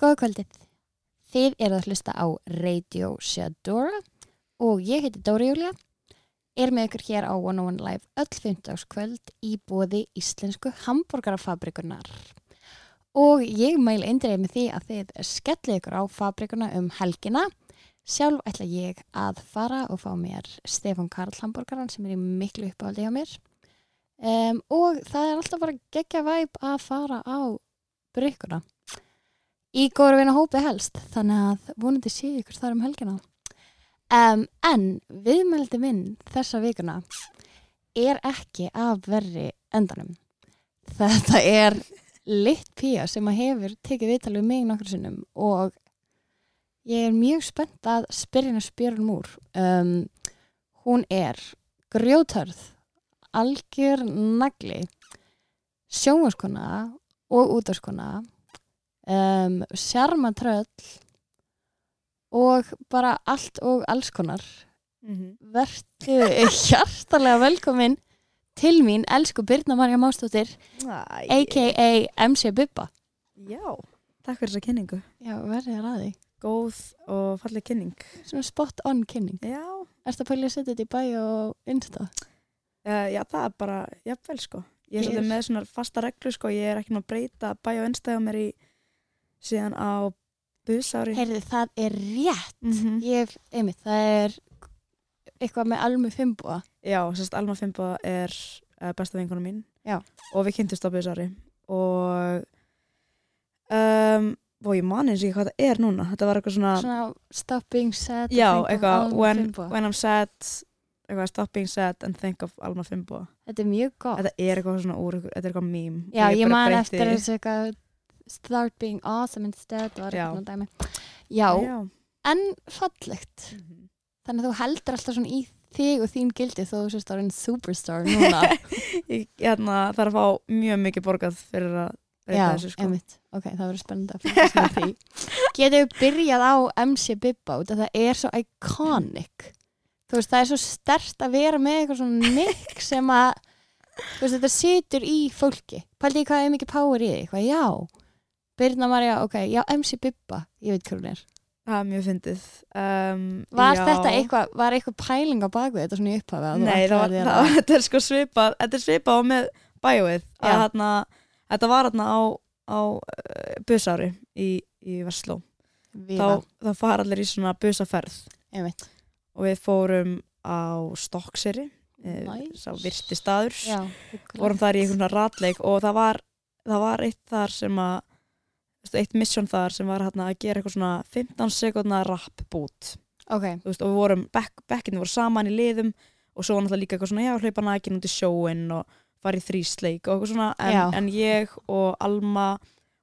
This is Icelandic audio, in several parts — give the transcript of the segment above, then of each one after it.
Góða kvöldið. Þið eruð að hlusta á Radio Shadora og ég heiti Dóri Júlia. Er með ykkur hér á 101 Live öll fymtagskvöld í bóði íslensku hambúrgarafabrikunar. Og ég mæl eindreið með því að þið skellið ykkur á fabrikuna um helgina. Sjálf ætla ég að fara og fá mér Stefán Karl hambúrgaran sem er í miklu uppáhaldi hjá mér. Um, og það er alltaf bara geggja væp að fara á brygguna í góður vina hópi helst þannig að vonandi sé ykkur þar um helgina. Um, en viðmældi minn þessa vikuna er ekki af verri endanum. Þetta er lit pía sem að hefur tekið viðtalið mig nokkur sinnum og ég er mjög spennt að spyrja hennar spjörnum úr um, hún er grjótörð algjör nagli sjónvarskona og útvarskona um, sjarmatröll og bara allt og alls konar Mm -hmm. verðu hjartalega velkomin til mín, elsku Birna Marja Mástóttir a.k.a. MC Bubba Já, takk fyrir þessa kynningu. Já, verðið er því Góð og falleg kynning. Svona spot on kynning Já. Erstu að pælja að setja þetta í bæ og insta? Uh, já, það er bara, jafnvel sko. Ég er svolítið með svona fasta reglu sko. Ég er ekki nú að breyta bæ og einstæða mér í síðan á busári. Heyrðu, það er rétt Mhm. Ég hef, einmitt, það er eitthvað með almu fimbúa Já, sérst Alma Fimbo er uh, besta vinkona mín. Já. Og við kynntust á busári. Og, um, og ég man eins og ekki hvað það er núna. Þetta var eitthvað svona, Svona stop being sad já, think of eitthvað, Alma when, when I'm sad, eitthvað, stop being sad and think of Alma Fimbo. Þetta er mjög gott Þetta er eitthvað svona úr, þetta er eitthvað mím. Já, ég bara man eftir þessu eitthvað start being awesome instead Já. eitthvað dæmi. Já, Já. en fallegt. Þannig að þú heldur alltaf svona í þig og þín gildi þó þú sést árin superstar núna. Ég hérna, þarf að fá mjög mikið borgað fyrir að Já, þessu sko. einmitt, ok, það verður spennandi að fylgjast með því. Getum við byrjað á MC Bibba út að það er svo iconic? Þú veist, það er svo stert að vera með eitthvað svona nick sem að þú veist, þetta situr í fólki. Pældi ég hvað er mikið power í því, hvað, já Birna Marja, ok, já, MC Bibba ég veit hún er Það er mjög fyndið. Um, Var já. þetta eitthvað, var eitthvað pæling á bakvið þetta svona í upphafi að þú Nei, það það, að- þetta er sko svipað, þetta er svipað á með bæjóið. Þetta var þarna á, á uh, busári í, í Vestló. Þá, þá fara allir í svona busaferð og við fórum á Stokkseri, nice. Nice. sá virti staður. Já, vorum þar í einhvern ratleik og það var, það var eitt þar sem að eitt mission þar sem var hérna, að gera eitthvað svona 15 sekundna rap bút ok, veist, og við vorum, bekk, bekkinni voru saman í liðum og svo var náttúrulega líka eitthvað svona já, hlaupa nækin út í sjóin og fara í þrýsleik og eitthvað svona. En, en ég og Alma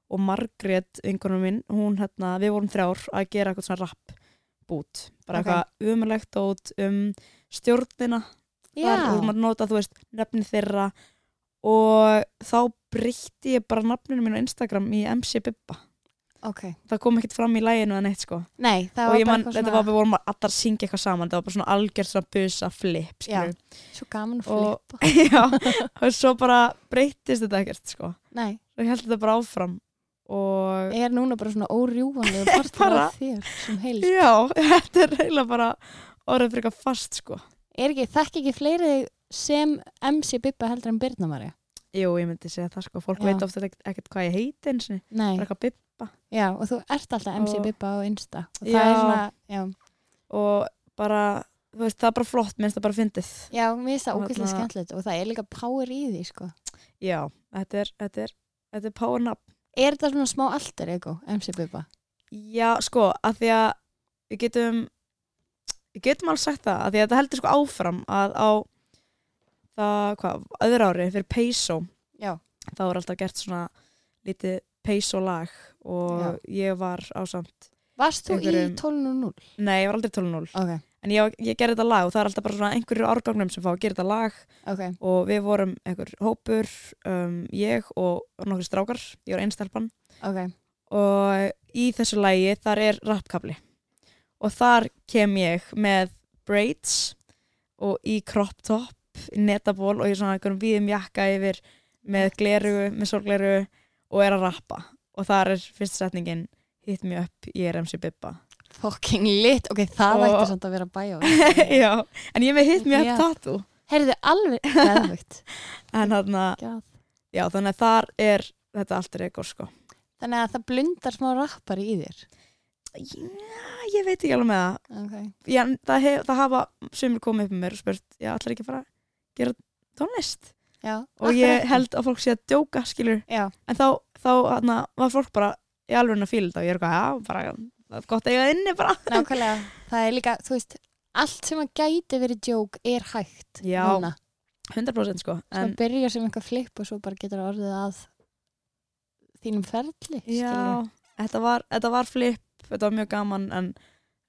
og Margrét, einhvernum minn hún, hérna, við vorum þrjár að gera eitthvað svona rap bút bara Ok. eitthvað umulegt út um stjórnina þar og maður nota, þú veist, nöfni þeirra. Og þá breytti ég bara nafninu mínu á Instagram í MC Bibba. ok Það kom ekkert fram í læginu en eitt sko. Nei, það og ég bara man, eitthvað þetta var, við vorum allar að syngja eitthvað saman, þetta var bara svona algjört svona busa flip, Já. svo gaman að Og- flippa Já, og svo bara breyttist þetta ekkert sko. Nei, Og ég held þetta bara áfram og er núna bara svona órjúvanlega partur Bara- af þér sem heil já, þetta er eiginlega bara orðið fyrir eitthvað fast sko. Er ekki, þekk ekki fleiri sem MC Bibba heldur en Birna Marja? Jú, ég myndi segja það sko, fólk Já. veit ofta ekkert, hvað ég heiti eins og Nei, bara eitthvað Bibba. já, og þú ert alltaf MC Og- Bibba á Insta og það Já. er svona, já, og bara, þú veist, það er bara flott minnst það bara fyndið. já, mér finnst það ógeðslega hérna- skemmtilegt og það er líka power í því, sko Já, þetta er, þetta er, þetta er power nap. Er þetta svona smá alter ego, MC Bibba? Já, sko, að því að við getum, við getum alveg sagt það, að því að þetta heldur sko áfram að á það, hvað, öðru ári fyrir Peiso, Já, þá er alltaf gert svona lítið Peiso lag og ég var ásamt, Varst þú í 12.0? nei, ég var aldrei 12-0, Ok, en ég, ég gerði þetta lag og það er alltaf bara svona einhverju árgangnum sem fá að gera þetta lag. Ok, og við vorum einhver hópur, um, ég og nokkur strákar, ég var einstelpan ok. Og í þessu lægi þar er rappkabli og þar kem ég með braids og í crop top í netaból og ég er svona einhverjum víðum jakka yfir með gleru, með sólgleru og er að rappa. Og þar er fyrsta setningin Hit Me Up, ég er MC Bibba. Fucking lit, ok, það Og- vætti samt að vera bæjó. Já, en ég með Hit Me Up tattoo. Heyrðu, alveg, geðvögt En hann já, þannig að þar er þetta allt er eitthvað sko. Þannig að það blundar smá rappari í þér. Já, ég veit ekki alveg með það. Ok, já, það, hef, það hafa sumir komið upp með mér og spurt, já, allar ekki að fara að gera tónlist. Já og ég held að fólk sé að djóka, skilur Já, en þá, þá hana, var fólk bara í alveg að fíla þetta og ég er eitthvað, já, bara það er gott að eiga það inni bara. Nákvæmlega. Það er líka, þú veist, allt sem að gæti verið djók er hægt Já, núna. 100% sko. Svo en, byrja sem eitthvað flip og svo bara getur það orðið að þínum ferli já, skilurðu. þetta var, þetta var flip þetta var mjög gaman en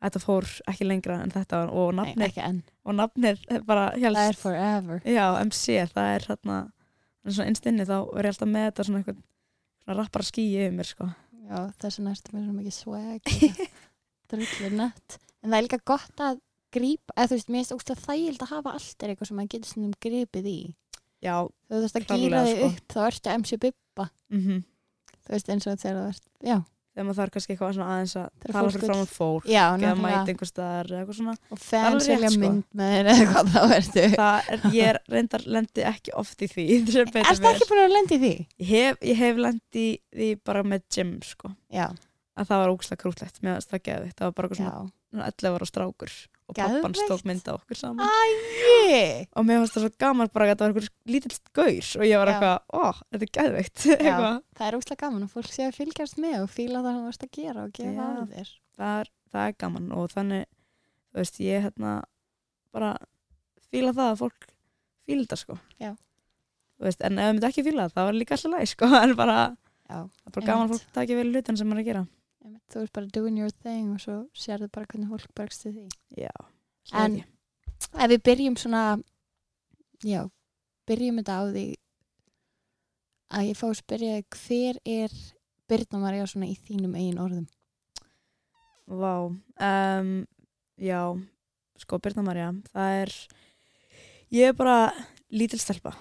þetta fór ekki lengra en þetta og Nei, nafnir, enn. og nafnir bara Það er helst, forever. Já, MC það er hérna, svona innstinni þá er ég alltaf með þetta svona eitthvað svona rappara skýi yfir mér sko. Já, þess vegna ertu með svo mikið swag drullu nött. En það er líka gott að grípa eða þú veist, mér finnst ógst þægild að hafa allt er eitthvað sem maður getur svona gripið í. Já, þú veist að gýra þig sko. upp þá ertu MC Bibba. Mhm. Þú veist eins og þegar þú ert já, þegar maður þarf kannski eitthvað svona aðeins að tala fyrir fram á fólk eða mæta einhver staðar eða eitthvað svona. Og fans vilja sko. mynd með þér eða hvað það er, ég er reyndar lendi ekki oft í því betur Ertu ekki búin að lenda í því? ég hef, ég hef lendi í því bara með gym sko. Að það var ógslag krútlegt með að stakja það var bara eitthvað svona 11 ára strákur og pappans Geðveikt. tók mynd á okkur saman. Æi og mér fannst það svo gaman bara að þetta var einhver lítill gaur og ég var eitthvað, ó, þetta er gæðveikt það er úslega gaman að fólk sé að fylgjast með og fíla það þú ert að gera og gefa Já. af þér. það, er, það er gaman og þannig þú veist, ég hérna bara fíla það að fólk fíla þetta sko. Veist, en ef við myndum ekki fíla það, það var líka alltaf læg sko, en bara, Já, það er bara gaman að fólk taki vel hlutin sem maður er að gera þú ert bara doing your thing og svo sérðu bara hvernig fólk bregst við því. Já, En- ef við byrjum svona já, byrjum þetta á því að ég fá að spyrja hver er Birna María svona í þínum eigin orðum? Vá um, já, sko Birna Marja það er ég er bara lítil stelpa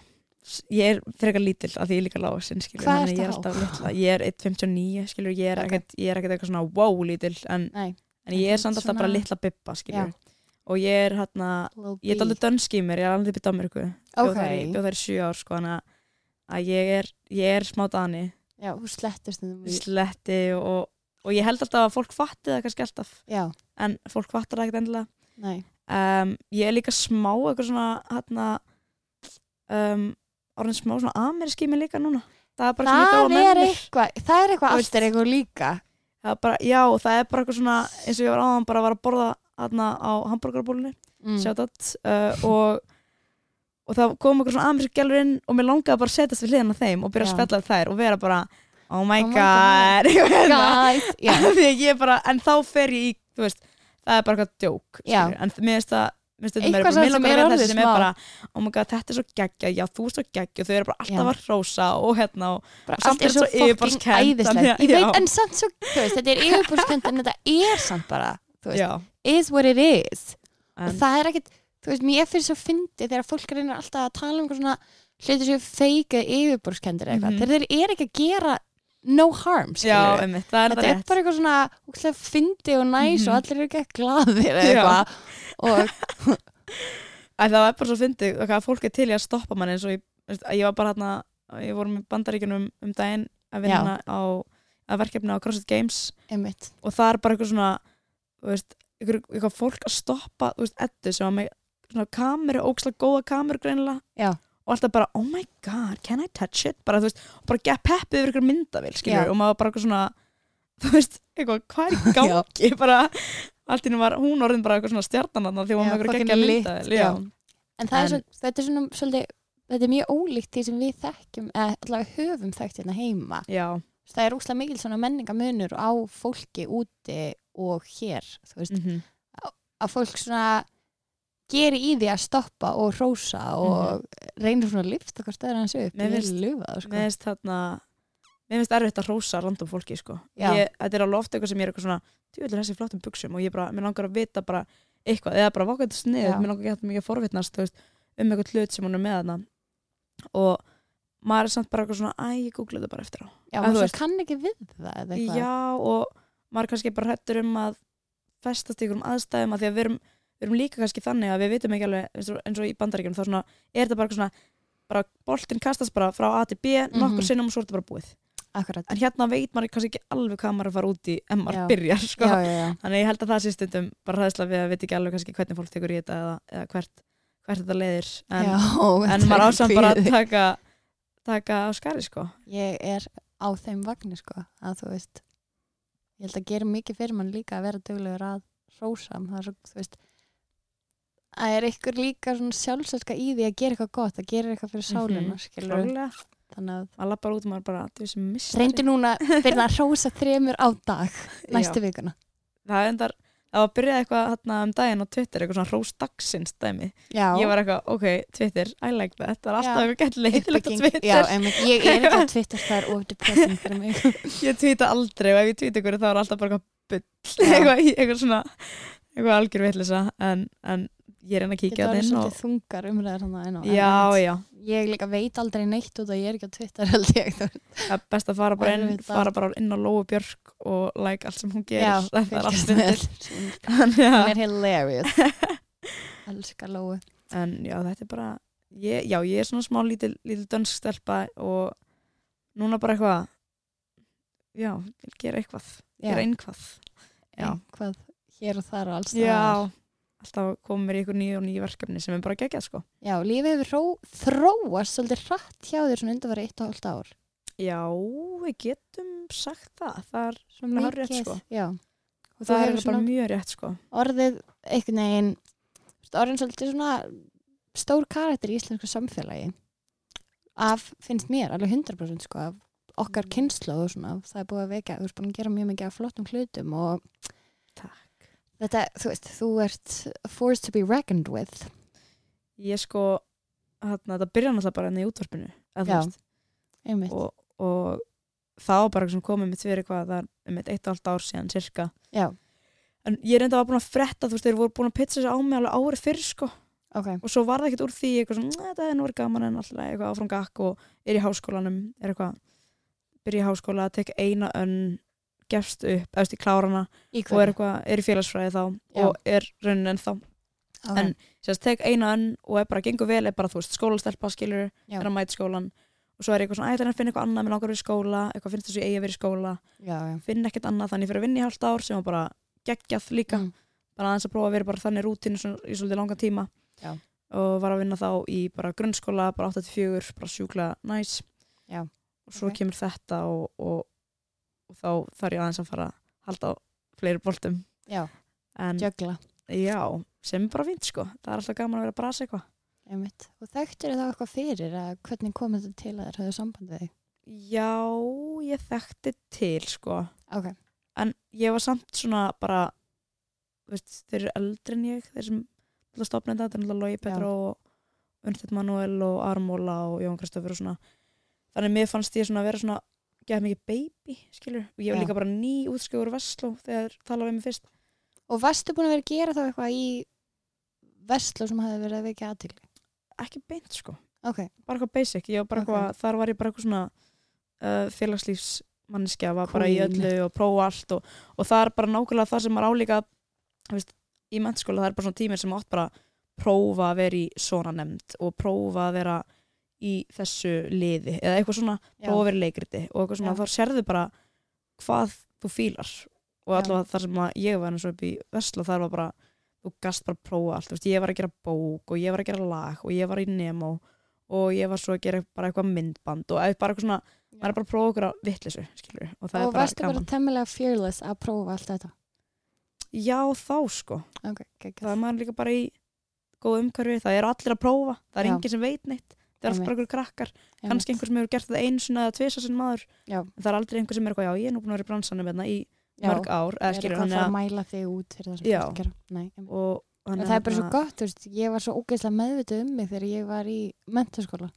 ég er frekar lítil af því ég er líka skilur, Hvað er há? alltaf litla ég er 1.59, skilur, ég er ekkert er ekkert eitthvað svona wow lítil en, en ég er samt alltaf svona- bara litla bibba, skilur Já. og ég er hérna ég er aldrei dönsk í mér, ég er upp í Danmarku bjóð Ok. þar í, bjóð þar í sjö ár sko, að- að ég er, ég er smá dani Já, þú slettist um sletti og, og ég held alltaf að fólk fatti það kannski alltaf Já, en fólk fattar það ekkert endilega nei, um, ég er líka smá eitthvað svona hérna um, orðin smá svona ameríski mig líka núna. Það er bara það með er eitthvað það er eitthvað allt er eitthvað líka. Það er bara, já, það er bara eitthvað svona eins og ég var áðan bara að var að borða hérna á hambúrgarbúlunni mm. shoutout uh, og og það kom eitthvað svona amerísk gælur inn og mér langaði bara að setjast við hliðina á þeim og byrja að Já. spjalla við þær og vera bara oh my Oh my god, god. Að ég bara, en þá fer ég í veist, það er bara eitthvað djók en mér finnst það Eitthvað sem er vera orðið sem er bara oh my god, þetta er svo geggja, já þú er svo geggja og þau eru bara alltaf að hrósa og hérna og Og samt er þetta svo fucking æðislegt. Ég veit, en samt svo, þú veist, þetta er yfirbúrskend en þetta er samt bara, veist, is what it is. Og en, það er ekkit, þú veist, mér finnst svo fyndið þegar fólk reynir alltaf að tala um svona hluti sér feika yfirbúrskendir eitthvað, Mhm. þegar þeir eru ekki að gera no harm, já, skilur einmitt, það er þetta það er bara eitthvað svona úkslega fyndið og næs Mhm. og allir eru ekki að glaðir eða Já. eitthvað. Og Æ, það var bara svo fyndið að fólk er til í að stoppa mann eins og ég, veist, ég var bara hérna ég voru með bandaríkjunum um daginn að vinna á að verkefni á CrossFit Games. Einmitt, og það er bara eitthvað svona þú veist, eitthvað, eitthvað fólk að stoppa þú veist, Eddu sem var með svona kameru, ókslega góða kameru greinilega. Já. Og alltaf bara, oh my god, can I touch it? Bara, þú veist, bara gett peppið yfir eitthvað myndavél, skilur, og maður bara eitthvað svona þú veist, eitthvað, hvað er í gangi? Bara, allt í henni var hún orðin bara eitthvað svona stjarnan því hún var eitthvað geggja já, en það er En- svo, þetta er svona svolítið, þetta er mjög ólíkt því sem við þekkjum, eða allavega höfum þekkt hérna heima. Já, það er úkslega mikil svona menningamunur á fólki úti og hér þú veist, mhm, að fólk svona geri í því að stoppa og hrósa og reynir svona að lifta hvað stöður hans upp. Mér finnst- sko. mér finnst þarna mér finnst erfitt að rósa random fólki sko. Ég, þetta er alveg ofta eitthvað sem ég er eitthvað svona djúvillir þessi flottum buksum og ég bara, mér langar að vita bara eitthvað, eða bara vaka þetta snið. Mér langar að mikið að forvitnast veist, um eitthvað hlut sem hún er með þarna. Og maður er samt bara eitthvað svona æ, ég googla þetta bara eftir á. Já, veist- kann ekki við það já, og maður kannski bara hrættur um að festast í einhverjum aðstæðum að því að við erum, við erum líka kannski þannig að við vitum ekki alveg eins og, í bandaríkjum þá svona, er þetta bara svona bara boltinn kastast bara frá A til B nokkur Mhm. sinnum og svo er þetta bara búið akkurat en hérna veit maður kannski ekki alveg hvað maður að fara út í en maður byrjar sko. já, já, já. þannig ég held að það sé stundum bara hræðsla við að veit ekki alveg kannski hvernig fólk tekur í þetta eða, eða hvert, hvert þetta leiðir en, en maður er ásam bara að taka taka á skari sko ég er á þeim vagni sko að þú veist ég held að gera mikið fyrir mann líka að vera duglegur að rósa það er svo, þú veist að er ykkur líka svona sjálfsölska í því að gera eitthvað gott að gera eitthvað fyrir sálina Mhm. mm Klálega. þannig að maður lappar út og maður bara reyndu núna fyrir að rósa þremur á dag næstu vikuna. Það endar það var að byrja eitthvað hérna um daginn á Twitter eitthvað svona rós dagsins dæmi. Já, ég var eitthvað, ok, Twitter, I like that. Það er alltaf eitthvað gett leiðilegt á. Twitter. Já, einmitt, ég er ekki á Twitter það er of depressing fyrir mig. Ég tweeta aldrei og ef ég tweeta ykkur þá er alltaf bara eitthvað bull. Eitthvað, eitthvað svona eitthvað algjör vitlisa en, en ég reyna að kíkja þetta það inn og svolítið þungar umræðar hann að já, já, ég líka veit aldrei neitt út og ég er ekki á Twitter held ég það er best að fara bara inn fara bara inn á Lóu Björk og like allt sem hún gerir. Já, það er allt með. en, já. hún er hilarious. Elskar Lóu. En já, þetta er bara ég, já, ég er svona smá lítil, lítil dönsk stelpa og núna bara eitthvað já, gera eitthvað. Gera einhvað já. hvað hér og þar og alls já, staðar. Alltaf komum mér í ykkur nýju og nýju verkefni sem er bara geggjað sko. Já, lífið hefur ró- þróast svolítið hratt hjá þér svona undan var eitt og hálft ár. Já, við getum sagt það. Það er, svona er rétt, sko. já. Og það er bara mjög rétt sko. orðið einhvern veginn veist, orðin svolítið svona stór karakter í íslensku samfélagi. Af, finnst mér, alveg 100% sko, af okkar kynslu og svona, það er búið að vekja, þú ert búin að gera mjög mikið af flottum hlutum og. Þetta, þú veist, þú ert a force to be reckoned with. Ég sko, þarna, þetta byrja náttúrulega bara enn í útvarpinu Já. einmitt, og, og það var bara komið mitt fyrir eitthvað það er um eitt og halvt ár síðan cirka já, en ég reynda var búin að fretta þú veist, þeir voru búin að pitcha þessu á mig alveg árið fyrr sko. Ok. Og svo var það ekkert úr því eitthvað svona, "Nei, þetta er nú verið gaman en alltaf eitthvað áfram gakk og er í háskólanum er eitthvað, byrja í háskóla tek eina önn, gefst upp í klárana og er eitthvað, er í félagsfræði þá Já. og er raunin en þá okay. en sérst, tek eina önn og er bara gengur vel, er bara þú veist, skólastelpa skilur, Já. er að mæta skólan og svo er ég eitthvað svona, ætlar að finna eitthvað annað með langar við skóla, eitthvað finnst þessu ég eigi að vera í skóla já, finn ekkert annað, þannig fyrir að vinna í hálft ár sem var bara geggjað líka Mm. bara aðeins að prófa að vera bara þannig svo- í svolítið langan tíma og var að vinna þá í bara grunnskóla bara 84, bara sjúkla næs Já. og svo Ok. kemur þetta og, og, og þá þarf ég aðeins að fara að halda á fleiri boltum. Já, en já, sem er bara fínt sko. Það er alltaf gaman að vera að brasa eitthvað. Og þekktir þá eitthvað fyrir að hvernig kom þetta til að þér höfðu samband við þig? Já, ég þekkti til sko. Ok, en ég var samt svona bara veist, þeir eru eldri en ég þeir sem stopnið þetta, þetta er náttúrulega Logi Petró og Unstedt Manuel og Armóla og Jón Kristoffer og svona. Þannig að mér fannst ég svona að vera svona geða mikið baby, skilur og ég var Já. líka bara ný útskjóður Vestló þegar talaði við mig fyrst og varstu búin að vera að gera þá eitthvað í vestló sem hafi verið að vekja aðtil ekki beint sko, ok, bara eitthvað basic ég var bara Ok. eitthvað, þar var ég bara eitthvað svona uh, félagslífsmanneskja var bara í Cool. öllu og prófa allt og, og það er bara nákvæmlega það sem maður álíka þú veist, í mennskóla það er bara svona tímir sem átt bara prófa að vera í svona nefnd og prófa að vera í þessu liði eða eitthvað svona, já, prófa að vera í leikriti og eitthvað svona, Já. þá sérðu bara hvað þú fílar og Já. allavega þar sem ég var eins og upp í Vesla þar var bara, þú gast bara að prófa allt, veist, ég var að gera bók og ég var að gera lag og ég var í Nemo og ég var svo að gera bara eitthvað myndband og bara eitthvað svona, maður er bara að prófa okkur að vittlisu, og það og er bara varstu bara gaman. temmilega fearless að prófa allt þetta Já, þá sko, ok, geggjað. það er maður líka bara í góð umhverfi, það eru allir að prófa það er Já. enginn sem veit neitt, það er alltaf Einmitt. bara einhver krakkar. Einmitt. kannski einhver sem hefur gert það einu sinna eða tvisa sinna maður. Já. en það er aldrei einhver sem er eitthvað, já ég er nú búin að vera í bransanum hérna í Já, mörg ár eða skilur hann að mæla þig út fyrir það sem þú ert að gera. Nei, og hann það er bara svo hérna- gott, þú veist, ég var svo ógeðslega meðvituð um mig þegar ég var í mentaskóla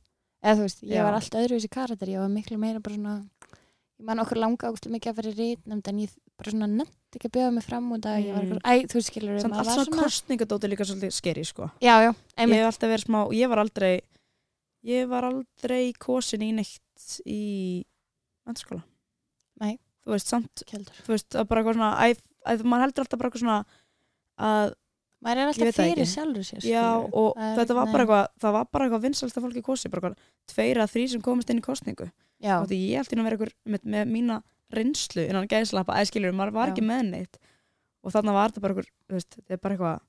eða þú veist, ég var allt öðruvísi karakter ég var miklu meira bara svona ég man okkur langa ágstu mikið að vera í rítnefnd en ég bara svona nefnt ekki að bjóða mig fram út að ég var Mm. eitthvað, æ, þú skilur samt allt svona kostningadóti líka svolítið skeri sko. Já, já, ég hef alltaf verið smá, ég var aldrei ég var aldrei kosin í neitt í mennskóla Nei. þú veist, samt, Kjöldur. þú veist, að bara eitthvað svona æ, æ, maður heldur alltaf bara eitthvað svona að, Maður er alltaf það fyrir sjálfur sér. já, skilurðu. og Það er þetta var bara eitthvað það var bara eitthvað vinsalsta fólki kosi bara eitthvað, tveir að þrý sem komast inn í kostningu Já, og því ég held að vera eitthvað með, með mína reynslu innan gæðslappa, eða skilur, maður var Já. ekki með neitt og þannig var þetta bara eitthvað, veist, þetta er bara eitthvað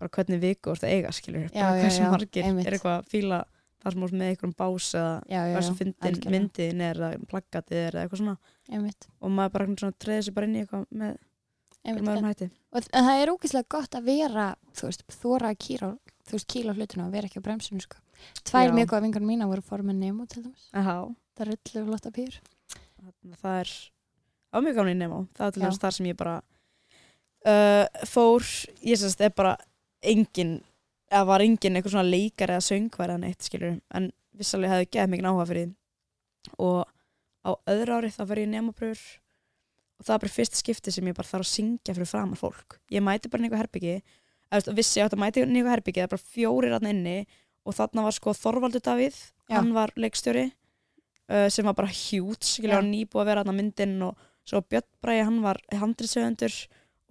bara hvernig viku úr þetta eiga, skilur Já, bara hversu margir einmitt. er eitthvað að fíla þar sem úr með einhverjum bás eða hversu já, fyndin myndin er eða plaggatið er eða eitthvað svona. Einmitt, og maður bara svona treði sér bara inn í eitthvað með með öðrum hætti. Og það er ógeðslega gott að vera, þú veist, þóra að kýra, þú veist, kýla hlutinu og vera ekki á bremsinu, sko. Tvær mjög góða vingar mína voru formin Nemo til dæmis. Aha, Það er öllu flotta pýr. það er á mjög gamli Nemo, það var til dæmis þar sem ég bara uh, fór ég sérst er bara engin eða var engin eitthvað svona leikar eða söngvar eða neitt skilur, en vissalega hefði geð mikið áhuga fyrir því. Og á öðru ári þá fer ég nemabröður og það er bara fyrsta skipti sem ég bara þarf að syngja fyrir framar fólk. Ég mæti bara eitthvað herbyggi eða vissi ég átt að mæti eitthvað herbyggi það er bara fjórir aðna inni. Og þarna var sko Þorvaldur Davíð, Já. hann var leikstjóri uh, sem var bara hjút skilja Já. hann nýbúið að vera aðna myndinn og svo Björn Bræði, hann var handriðsöfundur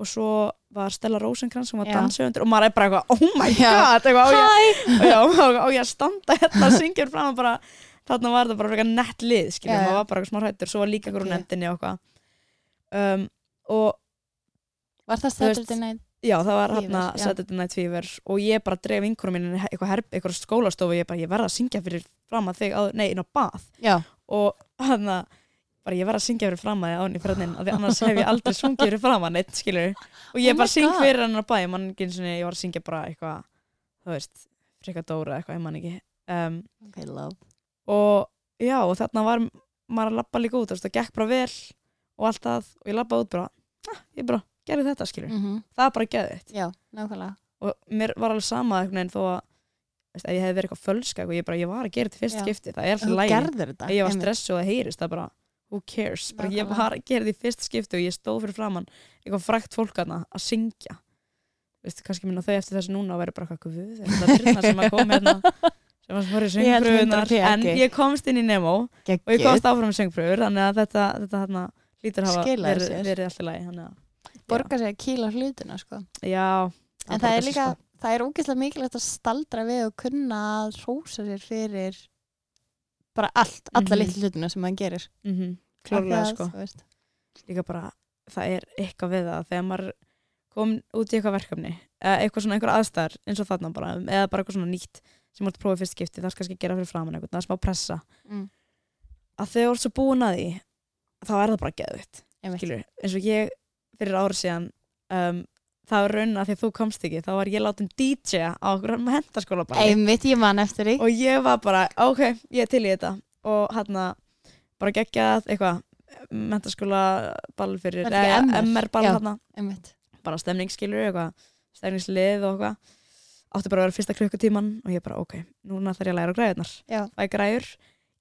og svo var Stella Rosenkrantz hún var Já. dansöfundur og maður er bara eitthvað oh my god, eitthvað, og ég standa hérna syngja fyrir fram og bara, þarna var þetta bara frekar nett lið, já. maður var bara eitthvað smá hrættur, svo var líka einhver úr Ok. nefndinni og eitthvað um, og Var það Saturday Night? já, það var hérna. Saturday Night Fever og ég bara dreif einhverjum minn í eitthvað, eitthvað skólastofu og ég bara, ég verða að syngja fyrir fram að þig, á, nei, inn á bað Já, og hann bara ég verða að syngja fyrir fram að þig áni fyrir hann af því annars hef ég aldrei sungið fyrir fram að neitt skilur og ég Oh bara syng fyrir hann á bæ mann ekki eins og ég var að syngja bara eitthvað þú veist, frikadóra eitthvað, ég man ekki. Um, ok, love. og já, og þarna var maður að labba líka út, þú veist, það gekk bara vel og allt það, og ég labbaði út bara ah, ég bara gerði þetta, skilur Mm það er bara geðið Já, nákvæmlega. og mér var alveg sama einhvern veginn þó að ég hefði verið eitthvað fölska og ég, bara, ég var að gera þetta í fyrst skipti, það er alltaf að ég var stressu og það heyrist, það bara who cares, bara ég var að gera þetta í fyrst skipti og ég stóð fyrir framann eitthvað frækt fólk aðna að syngja. Veist, kannski minna þau eftir þessu núna og verið bara eitthvað guð, þetta er þarna sem að koma hérna? Sem að söngfröðunar 100% en ég komst inn í Nemo og ég komst áfram með söngfröður þannig að þetta, þetta hérna lítur hafa verið, verið alltaf lægi þannig að Borga sig að kýla hlutina, sko. já, En það borgar er líka, sko. það er ógeðslega mikilvægt að staldra við og kunna að rósa sér fyrir bara allt, alla Mhm. litlu hlutina sem maður gerir. Mhm, Af því klárlega sko. líka bara, það er eitthvað við það. Þegar maður kom út í eitthvað verkefni eða eitthvað svona einhver aðstæðar eins og þarna bara, eða bara eitthvað svona nýtt sem prófa í fyrst skipti, það skal ekki gera fyrir framann eitthvað, það er smá pressa. Mm. að þegar þú ert svo búin að því þá er það bara geðvitt, eins og ég fyrir ára síðan um, það var raun að því þú komst ekki þá var ég látin DJ á bara. Einmitt, ég man eftir því. og ég var bara, ok, ég er til í þetta. Og hann bara geggjað eitthvað mentaskóla ball fyrir, eh, MR? MR ball Einmitt. bara stemningsskilur eitthvað stemningslið og eitthvað. Átti bara að vera fyrsta klukkutíman og ég bara, ok, núna þarf ég að læra græðunar það er græður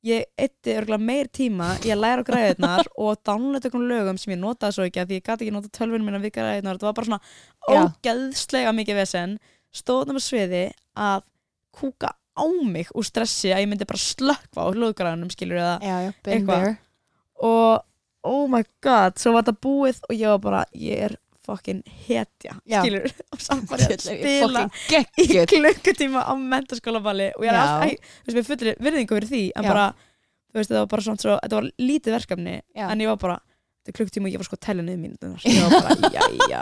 ég eitti örgulega meir tíma að læra á græðunar og downloada einhvern lögum sem ég notaði svo ekki af því ég gati ekki nota tölvunum minna við græðunar þetta var bara svona Já. ógeðslega mikið vesen stóðnum á sviði að kúka á mig úr stressi að ég myndi bara slökva á hljóðgræðunum skilur eða Já, já, been Eitthvað. og oh my god, svo var þetta búið og ég var bara, ég er fucking hetja, Já. skilur og samt bara ég að spila í klukkutíma á mentaskólaballi og ég er alltaf, þú veist, mér fullir virðingu fyrir því, en Já. bara þú veist, þetta var bara svona svo, þetta var lítið verkefni Já. en ég var bara, þetta er klukkutíma og ég var sko að tella niður mínutunar, ég var bara, jæja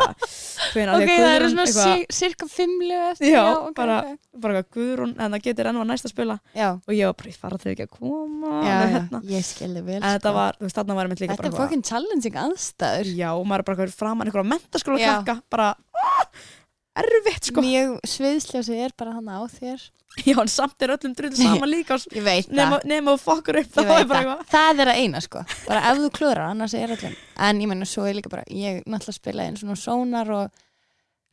hvenær, Ok, það eru svona sí- cirka fimm lög eftir. Já, ok, bara- ok. bara Guðrún, en það getur enn var næst að spila Já, og ég var bara, ég fara þau ekki að koma já, já, hérna. ég skilði vel. en þetta sko. var, þú veist, þarna var ég líka Þetta bara er fucking challenging aðstæður. já, og maður er bara eitthvað framan eitthvað á mentaskóla Já. krakka, bara ah, erfitt sko Mjög sviðsljósið er bara hann á þér. já, en samt er öllum drull sama líka og- Ég veit nema, það. nema og fokkur upp þá er veit bara það. Það er að eina sko. Bara ef þú klúðrar, annars er öllum. En ég meina, svo er líka bara, ég náttúrulega spilaði einn svona sónar og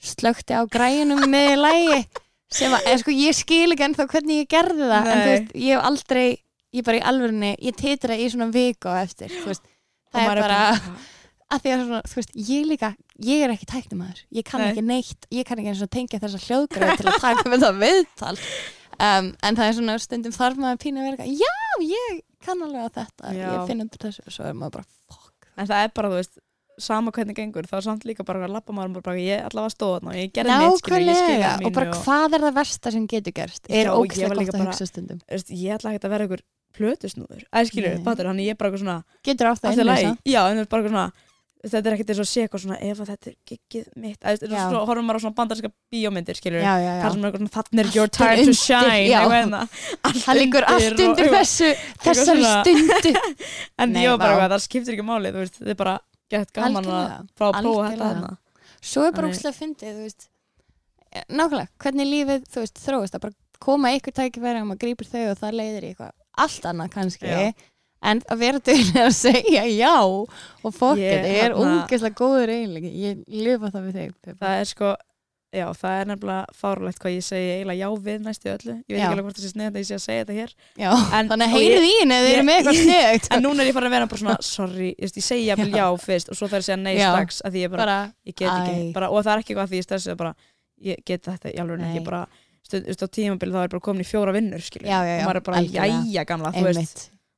slökti á græjunum með lægi sem að, eða, sko, ég skil ekki ennþá hvernig ég gerði það. En þú Nei. veist, ég hef aldrei, ég bara í alvörinni, ég titra í svona viku á eftir, þú veist. Og Það er bara, að því að svona, þú veist, ég líka, ég er ekki tæknumæður, ég kann Nei. ekki neitt, ég kann ekki eins og tengja þessa hljóðgræði til að taka með það viðtal. Um, en það er svona stundum þarf maður pínu að vera já, ég kann alveg á þetta, Já. ég finn undir þessu. Og svo er maður bara, fuck, en það er bara, þú veist sama hvernig gengur, þá er samt líka bara að lappa maður bara, ég allavega stóð þarna og ég gerði neitt Nákvæmlega, mínu og bara hvað er það versta sem getur gerst? Er og líka gott að hugsa stundum. ég ætla ekki að vera einhver plötusnúður. Eða skilur, Nei. fattur, þannig ég er bara eitthvað svona getur átt það í lagi, inni já, en það er bara eitthvað svona þetta er ekkert eins og að sé eitthvað svona ef að þetta er giggið mitt, Já. svo horfum maður á svona bandarska bíómyndir, er þannig er your time to undir, shine já. eitthvað hérna, það liggur allt og undir eitthvað. þessu þessari stundu. En Nei, ég var bara eitthvað, það skiptir ekki máli veist, þetta er bara gett gaman að fá að prófa þetta hérna. Svo er bara þú veist. Eh, nákvæmlega, hvernig lífið þú veist þróast. Að bara koma ykkur tækifæri og maður grípur þau og það leiðir í eitthvað allt annað kannski. En að vera til að segja já og fokkin Ég, er hérna- ógeðslega góður eiginlega ég lifa það við Pippa. það er sko Já, það er nefnilega fárlegt hvað ég segi eiginlega já við næstu öllu. Ég veit Já. ekki alveg hvort það sé sniðið að ég sé að segja þetta hér. já, En- þannig að heyrið í þið ég- eru með eitthvað sniðugt En núna er ég farin að vera bara svona, sorry, ég, segi já. Já. fyrst og svo þarf ég að segja nei Já. strax að því ég bara, ég get ekki, bara, og það er ekki eitthvað að því ég stressið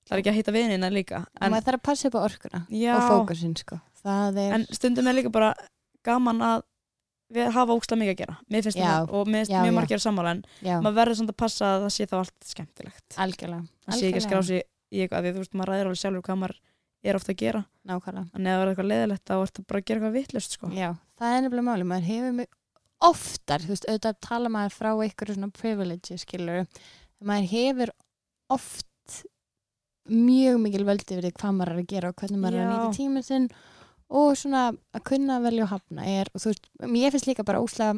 það er ekki að hitta vinina líka. en maður þarf að passa upp á orkuna já, og fókusin sko er, en stundum er líka bara gaman að við hafa ógstlega mikið að gera. Mér finnst Já. það, og mér finnst mjög margir að sammála, en maður verður svona að passa að það sé þá allt skemmtilegt. algjörlega Það sé ekki að skrá algjörlega. sig í eitthvað, því þú veist, maður ræðir alveg sjálfur hvað maður er ofta að gera. nákvæmlega En ef það er eitthvað leðilegt, þá ertu bara að gera eitthvað vittlust, sko. Já, það er nefnilega máli, maður hefur oftar, þú veist, auðvitað tala maður frá einhverju svona privilege, skilur maður hefur oft mjög mikil völdi við hvað maður er að gera og hvernig maður er að nýta tíminn sinn. Og svona að kunna að velja og hafna er, og þú veist, mér finnst líka bara óslega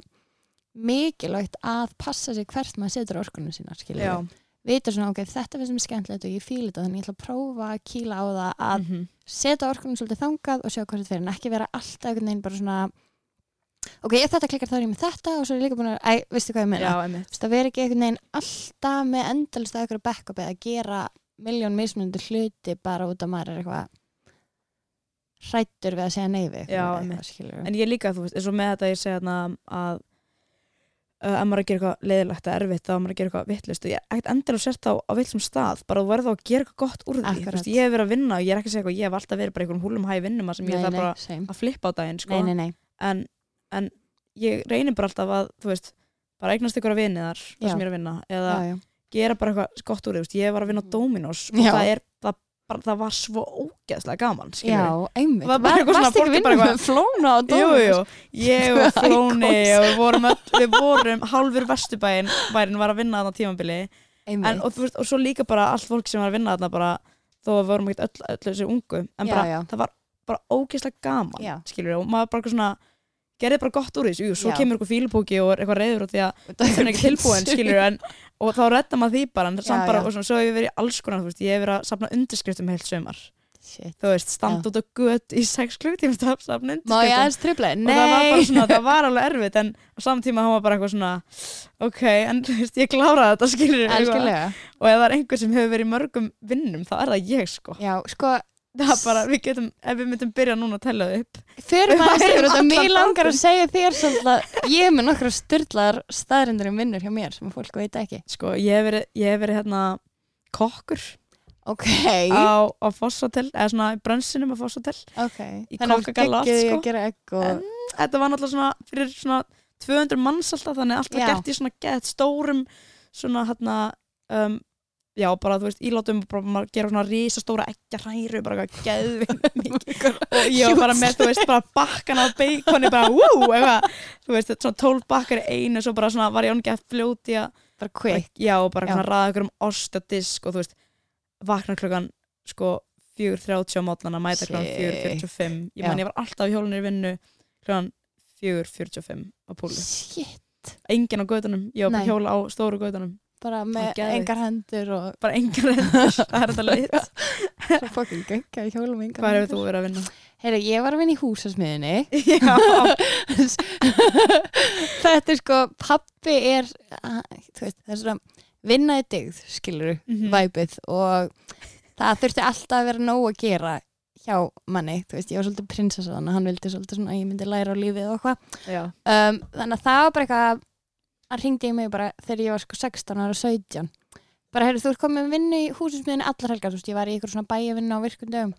mikilvægt að passa sig hvert maður setur orkunum sína, skilur Já. vita svona, ok, þetta finnst mér skemmtilegt og ég fíla þetta, þannig ég ætla að prófa að kýla á það að Mhm. setja orkunum svolítið þangað og sjá hvað þetta fyrir en ekki vera alltaf einhvern veginn bara svona ok, ef þetta klikkar þá er ég með þetta og svo er ég líka búin að, æ, veistu hvað ég meina? Það veri ekki einhvern veginn alltaf með endalist að eitthvað backup eða gera miljón mismunandi hluti bara út af maður er eitthvað hrættur við að segja skilur En ég líka, þú veist, eins og með þetta ég segja að uh, ef maður er að gera eitthvað leiðilegt eða erfitt þá er maður að gera eitthvað vittlust og ég er ekkert endilega sért á, á vittlum stað bara þú verður þá að gera eitthvað gott úr því veist, ég hef verið að vinna og ég er ekki að segja eitthvað ég hef alltaf verið bara í einhverjum húlum hæ vinnum sem ég þarf nei, bara same. að flippa á daginn sko. nei, nei, nei, En, en ég reynir bara alltaf að þú veist, bara eignast ykkur að vinni þar það Já. sem ég er að vinna eða já, já. Gera bara eitthvað gott úr því, ég var að vinna á Dominos og Já. það er, það, bara, það var svo ógeðslega gaman, já, skilur einmitt Það var bara eitthvað svona, fólk ekki bara eitthvað- flóna á Jú, Dominos? jú, ég og Flóni og við vorum, við vorum hálfur vesturbæinn værin var að vinna þarna á tímabili en, einmitt, og, veist, og svo líka bara allt fólk sem var að vinna þarna bara þó að við vorum ekkert öll, öll þessi ungu en Já, bara, já. það var bara ógeðslega gaman Já. skilur við, og maður bara svona gerði bara gott úr jú, svo Já. kemur eitthvað fílupóki og er eitthvað reyður út því að það er ekki tilbúin, skilur en, og þá redda maður því bara, Já, bara, og svona, svo hef ég verið í alls konar, veist, ég hef verið að safna undirskriftum heilt sömar, Shit. þú veist, standa út á göt í sex klukkutíma að safna undirskriftum. og það var bara svona, það var alveg erfitt en á saman tíma hann var bara eitthvað svona ok, en þú veist, ég kláraði þetta skilur og ef það er einhver sem hefur verið í mörgum vinnum þá er það ég sko. Já, sko, það er bara, við getum, ef við myndum byrja núna að tella það upp. Við aðeins yfir værum þetta, mér langar að segja þér svolítið ég er með nokkra styrlaðar staðrindur um vinnur hjá mér sem fólk veit ekki. Sko, ég hef verið, ég hef verið hérna kokkur Ok, á, á Fosshotel eða svona í brönsinum á Fosshotel ok. Í að í sko. að og þetta var náttúrulega svona fyrir svona 200 manns alltaf þannig allt var Já. gert í svona gett stórum svona hérna um, já bara þú veist ílátum bara maður gera svona risastóra eggjarhæru bara eitthvað geðvinn mikið og ég var bara með þú veist bara bakkan af beikoni bara wú eitthvað þú veist svona 12 bakkar í einu svo bara svona var ég ángi að fljóti að bara quick. Já og bara svona ræða ykkur um ost og þú veist vakna klukkan sko 4.30 á mótnana mæta klukkan Shit. 4.45 ég man ég var alltaf í hjólunni í vinnu klukkan 4.45 á púli Shit, engin á gödunum, ég var bara að hjóla á stóru gödunum bara með engar hendur og bara engin rendur, það er þetta lit svo fokkin gönga í hjólum engar hvað hefur þú verið að vinna? Heyri, ég var að vinna í húsasmiðinni Þetta er sko, pappi er veist, það er svona vinna í digð, skilur Mhm. væpið. Og það þurfti alltaf að vera nóg að gera hjá manni, þú veist, ég var svolítið prinsessa þannig að hann vildi svolítið svona að ég myndi læra á lífið og hvað já, um, þannig að það var bara eitthvað hann ringdi í mig bara þegar ég var sko 16 ára 17 bara heyrðu, þú ert komið að vinna í húsinsmiðinni allar helgar, þú veist, ég var í ykkur svona bæjavinna á virkundum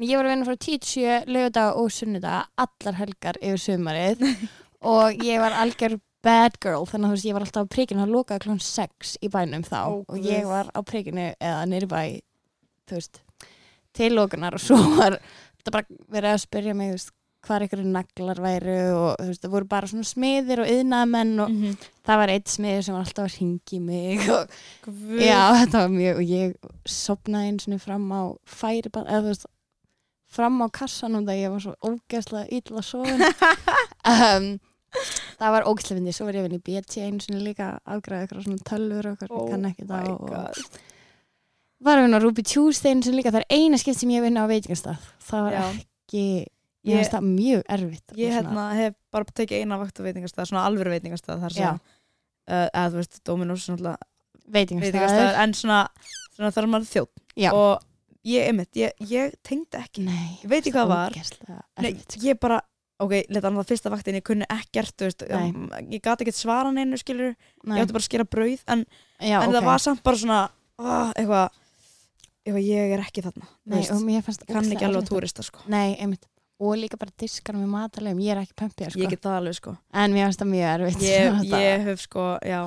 þannig ég var að vinna frá 10-7 lögudag og sunnudag allar helgar yfir sumarið. Og ég var algjör bad girl, þannig að þú veist, ég var alltaf á prikinu að lokaði klón 6 í bænum þá. Ó, og ég var á prikinu eða nýri bæ þú veist, til lokunar. Og svo var þetta bara verið að spyrja mig, þú veist, hvar ykkur naglar væru og þú veist, það voru bara svona smiðir og yðnaðmenn og Mhm. það var eitt smiður sem var alltaf að ringi mig og Guð. já, þetta var mjög og ég sopnaði eins og fram á færibann, eða þú veist fram á kassanum þegar ég var svo ógeðslega illa sofin um, það var ógeðslega fyndið, svo var ég að vinna í BT einu sinni líka afgræða ykkur svona tölvur og okkur, Oh kann ekki my það og, var að vinna á Ruby Tuesday einu sinni líka, það er eina skipt sem ég vinna á veitingastað, það var Já. ekki ég finnst það mjög erfitt Ég svona- hérna, hef bara tekið eina vakt á veitingastað, svona alvöru veitingastað þar sem, uh, eða þú veist, Dominos veitingastað, en svona, svona þar er maður þjótt Já. og ég, einmitt, ég, ég tengdi ekki nei, Ég veit ekki hvað það var. Nei, sko. ég bara, ok, leta hann það fyrsta vaktin ég kunni ekkert, þú veist, um, ég gati ekkert svara neinu, skilur, Nei. ég átti bara að skera brauð en, Já, en ok. það var samt bara svona oh, eitthvað, eitthvað ég er ekki þarna Nei, veist, og mér fannst ég kann ekki alveg að túrista sko. Nei, einmitt og líka bara diskar með matalegum, ég er ekki pempið sko. ég get það alveg sko. En mér finnst það mjög erfitt ég, ég hef sko, já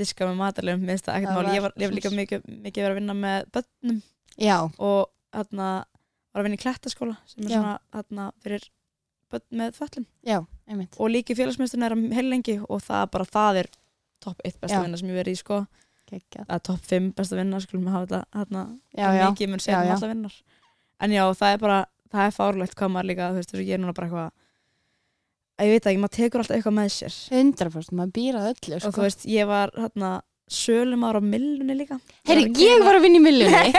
diska með matalum, minnst það ekkert mál. Ég, var var, ég hef líka mikið, mikið verið að vinna með börnum. Já, og hérna var að vinna í klettaskóla sem er Já. svona hérna fyrir börn með föllum og líki félagsmyndsturinn er að heil lengi og það bara, það er topp 1 besta vinna sem ég verið í sko. Gekjað. að topp 5 besta vinna, skulum við hafa þetta hérna, mikið mun um já. alla vinnar en já, það er bara, það er fárlegt hvað maður líka, þú veist, þess að ég er núna bara eitthvað að ég veit ekki, maður tekur alltaf eitthvað með sér. 100% maður býr að öllu og þú sko. veist, ég var hérna sölum ára á millunni líka. Heyri, að ég keyra- var að vinna í millunni.